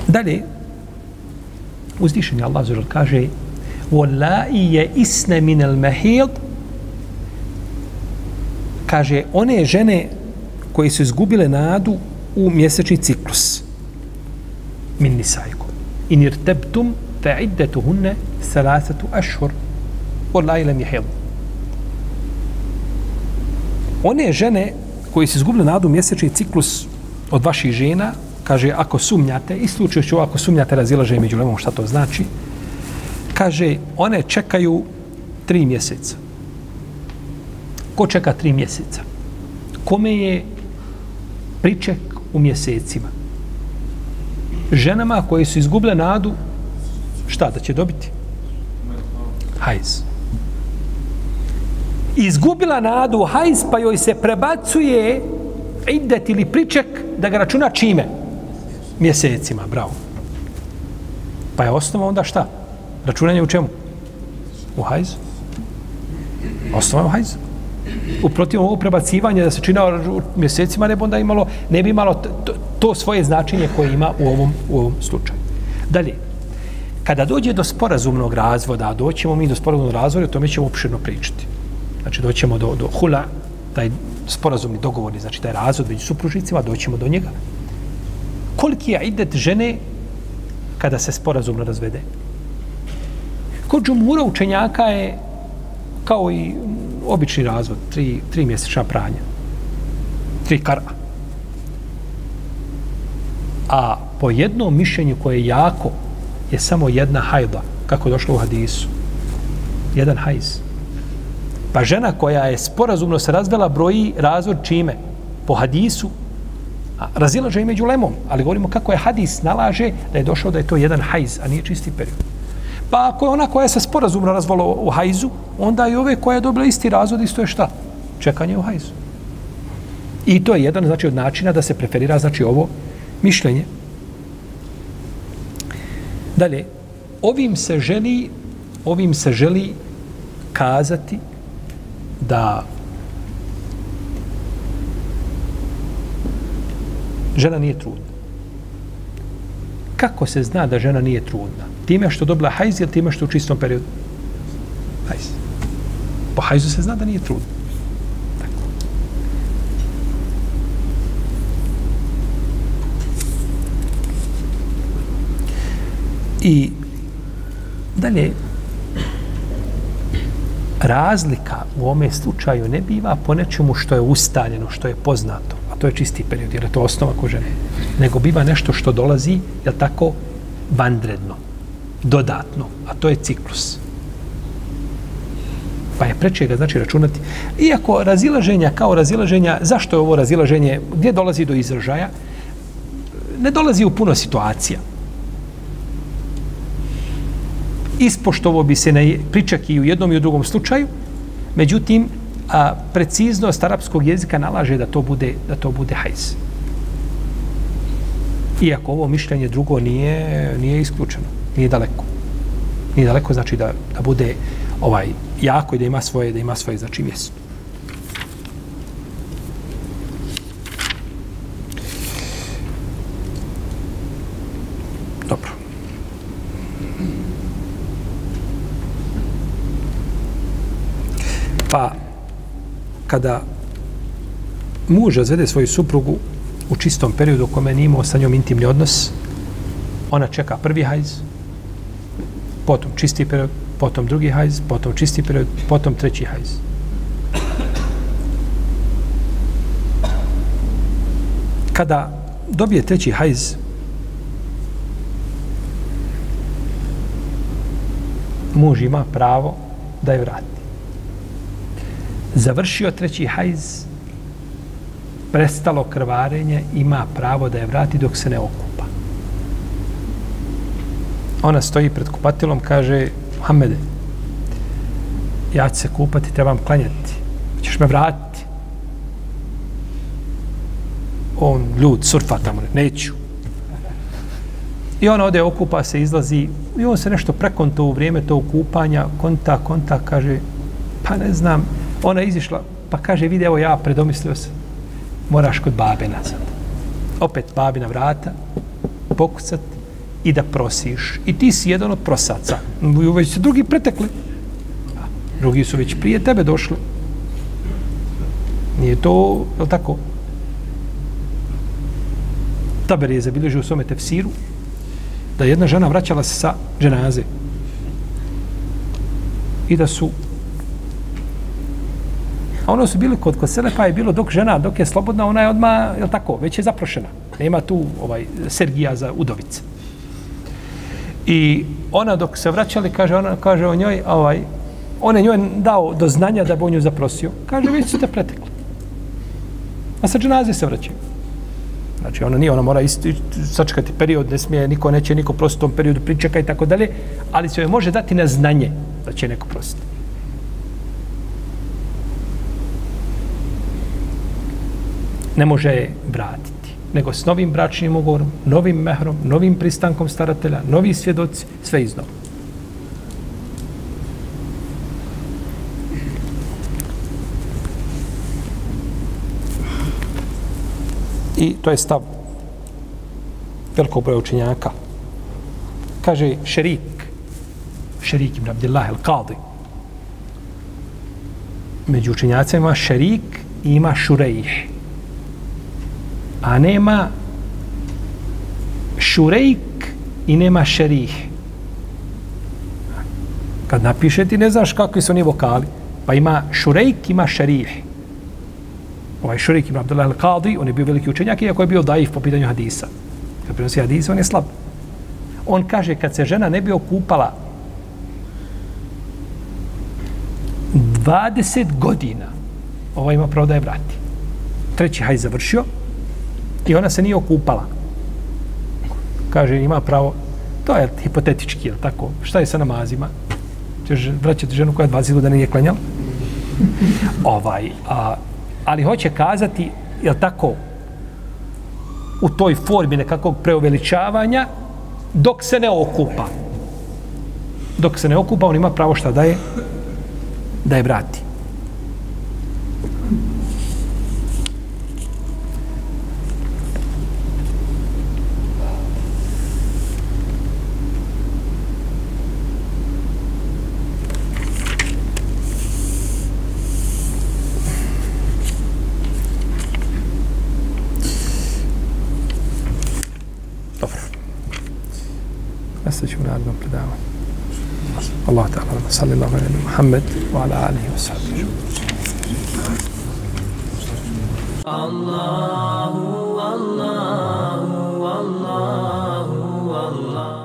Dalje, uzdišen Allah zelo kaže وَلَّائِ je isne min el mehid kaže, one žene koje su izgubile nadu u mjesečni ciklus min nisajku in irtebtum fa iddatuhunne salasatu ashhur wallahi lam yahid. One žene koji se izgubile nadu mjesečni ciklus od vaših žena kaže ako sumnjate i slučajući ako sumnjate razilaže među lemom šta to znači kaže one čekaju tri mjeseca. Ko čeka tri mjeseca? Kome je priček u mjesecima? Ženama koje su izgubile nadu šta da će dobiti? Hajz. Izgubila nadu hajz, pa joj se prebacuje idet ili priček da ga računa čime? Mjesecima, bravo. Pa je osnova onda šta? Računanje u čemu? U hajzu. Osnova je u hajzu. U protiv ovog da se čina u mjesecima ne bi onda imalo, ne bi imalo to, svoje značenje koje ima u ovom, u ovom slučaju. Dalje, kada dođe do sporazumnog razvoda, a doćemo mi do sporazumnog razvoda, o tome ćemo opširno pričati. Znači, doćemo do, do hula, taj sporazumni dogovorni, znači taj razvod među supružnicima, doćemo do njega. Koliki je idet žene kada se sporazumno razvede? Kod džumura učenjaka je kao i obični razvod, tri, tri mjesečna pranja. Tri kara. A po jednom mišljenju koje je jako, je samo jedna hajda, kako je došlo u hadisu. Jedan hajz. Pa žena koja je sporazumno se razvela broji razvod čime? Po hadisu. A, razilaže i među lemom, ali govorimo kako je hadis nalaže da je došao da je to jedan hajz, a nije čisti period. Pa ako je ona koja se sporazumno razvala u hajzu, onda i ove koja je dobila isti razvod, isto je šta? Čekanje u hajzu. I to je jedan znači, od načina da se preferira znači, ovo mišljenje. Dalje, ovim se želi ovim se želi kazati da žena nije trudna. Kako se zna da žena nije trudna? Time što dobila hajz ili time što u čistom periodu? Hajz. Po hajzu se zna da nije trudna. I dalje, razlika u ome slučaju ne biva po nečemu što je ustaljeno, što je poznato, a to je čisti period, jer je to osnova ko žene, nego biva nešto što dolazi, je tako, vanredno, dodatno, a to je ciklus. Pa je preče ga znači računati. Iako razilaženja kao razilaženja, zašto je ovo razilaženje, gdje dolazi do izražaja? Ne dolazi u puno situacija ispoštovo bi se na pričak i u jednom i u drugom slučaju, međutim, a, preciznost arapskog jezika nalaže da to bude, da to bude hajz. Iako ovo mišljenje drugo nije, nije isključeno, nije daleko. Nije daleko znači da, da bude ovaj jako i da ima svoje, da ima svoje znači mjesto. Pa, kada muž razvede svoju suprugu u čistom periodu u kome nije imao sa njom intimni odnos, ona čeka prvi hajz, potom čisti period, potom drugi hajz, potom čisti period, potom treći hajz. Kada dobije treći hajz, muž ima pravo da je vrati završio treći hajz, prestalo krvarenje, ima pravo da je vrati dok se ne okupa. Ona stoji pred kupatilom, kaže, Muhammede, ja ću se kupati, trebam klanjati. Ćeš me vratiti? On, ljud, surfa tamo, neću. I ona ode, okupa se, izlazi, i on se nešto prekonto u vrijeme tog kupanja, konta, konta, kaže, pa ne znam, ona je izišla, pa kaže, vidi, evo ja predomislio sam, moraš kod babe nazad. Opet babina vrata, pokucat i da prosiš. I ti si jedan od prosaca. Već se drugi pretekli. Drugi su već prije tebe došli. Nije to, je tako? Taber je zabilježio u svome tefsiru da jedna žena vraćala se sa ženaze i da su A ono su bili kod, kod Selefa je bilo dok žena, dok je slobodna, ona je odma je tako, već je zaprošena. Nema tu ovaj Sergija za udovice. I ona dok se vraćali, kaže ona, kaže o njoj, ovaj, on je njoj dao do znanja da bi nju zaprosio. Kaže, već su te pretekli. A sa dženaze se vraćaju. Znači, ona nije, ona mora isti, sačekati period, ne smije, niko neće, niko prositi u tom periodu, pričeka i tako dalje, ali se joj može dati na znanje da će neko prositi. Ne može je vratiti, nego s novim bračnim ugovorom, novim mehrom, novim pristankom staratelja, novi svjedoci, sve iznova. I to je stav velikog broja učenjaka. Kaže šerik, šerik ibn Abdillah el-Qadi. Među učenjacima ima šerik i ima šurejih. A nema šurejk i nema šerih. Kad napiše ti ne znaš kakvi su oni vokali. Pa ima šurejk, ima šerih ovaj šurejk ibn Abdullah al-Qadi, on je bio veliki učenjak, iako je bio daif po pitanju hadisa. Kad prenosi hadisa, on je slab. On kaže, kad se žena ne bi okupala 20 godina, ova ima pravo da je vrati. Treći haj završio i ona se nije okupala. Kaže, ima pravo, to je hipotetički, je tako? Šta je sa namazima? Češ vraćati ženu koja je 20 godina nije klanjala? ovaj, a, ali hoće kazati, je tako, u toj formi nekakvog preuveličavanja, dok se ne okupa. Dok se ne okupa, on ima pravo šta da je, da je vrati. البوم الدعوة. الله تعالى صلى الله على محمد وعلى آله وصحبه. الله الله الله الله.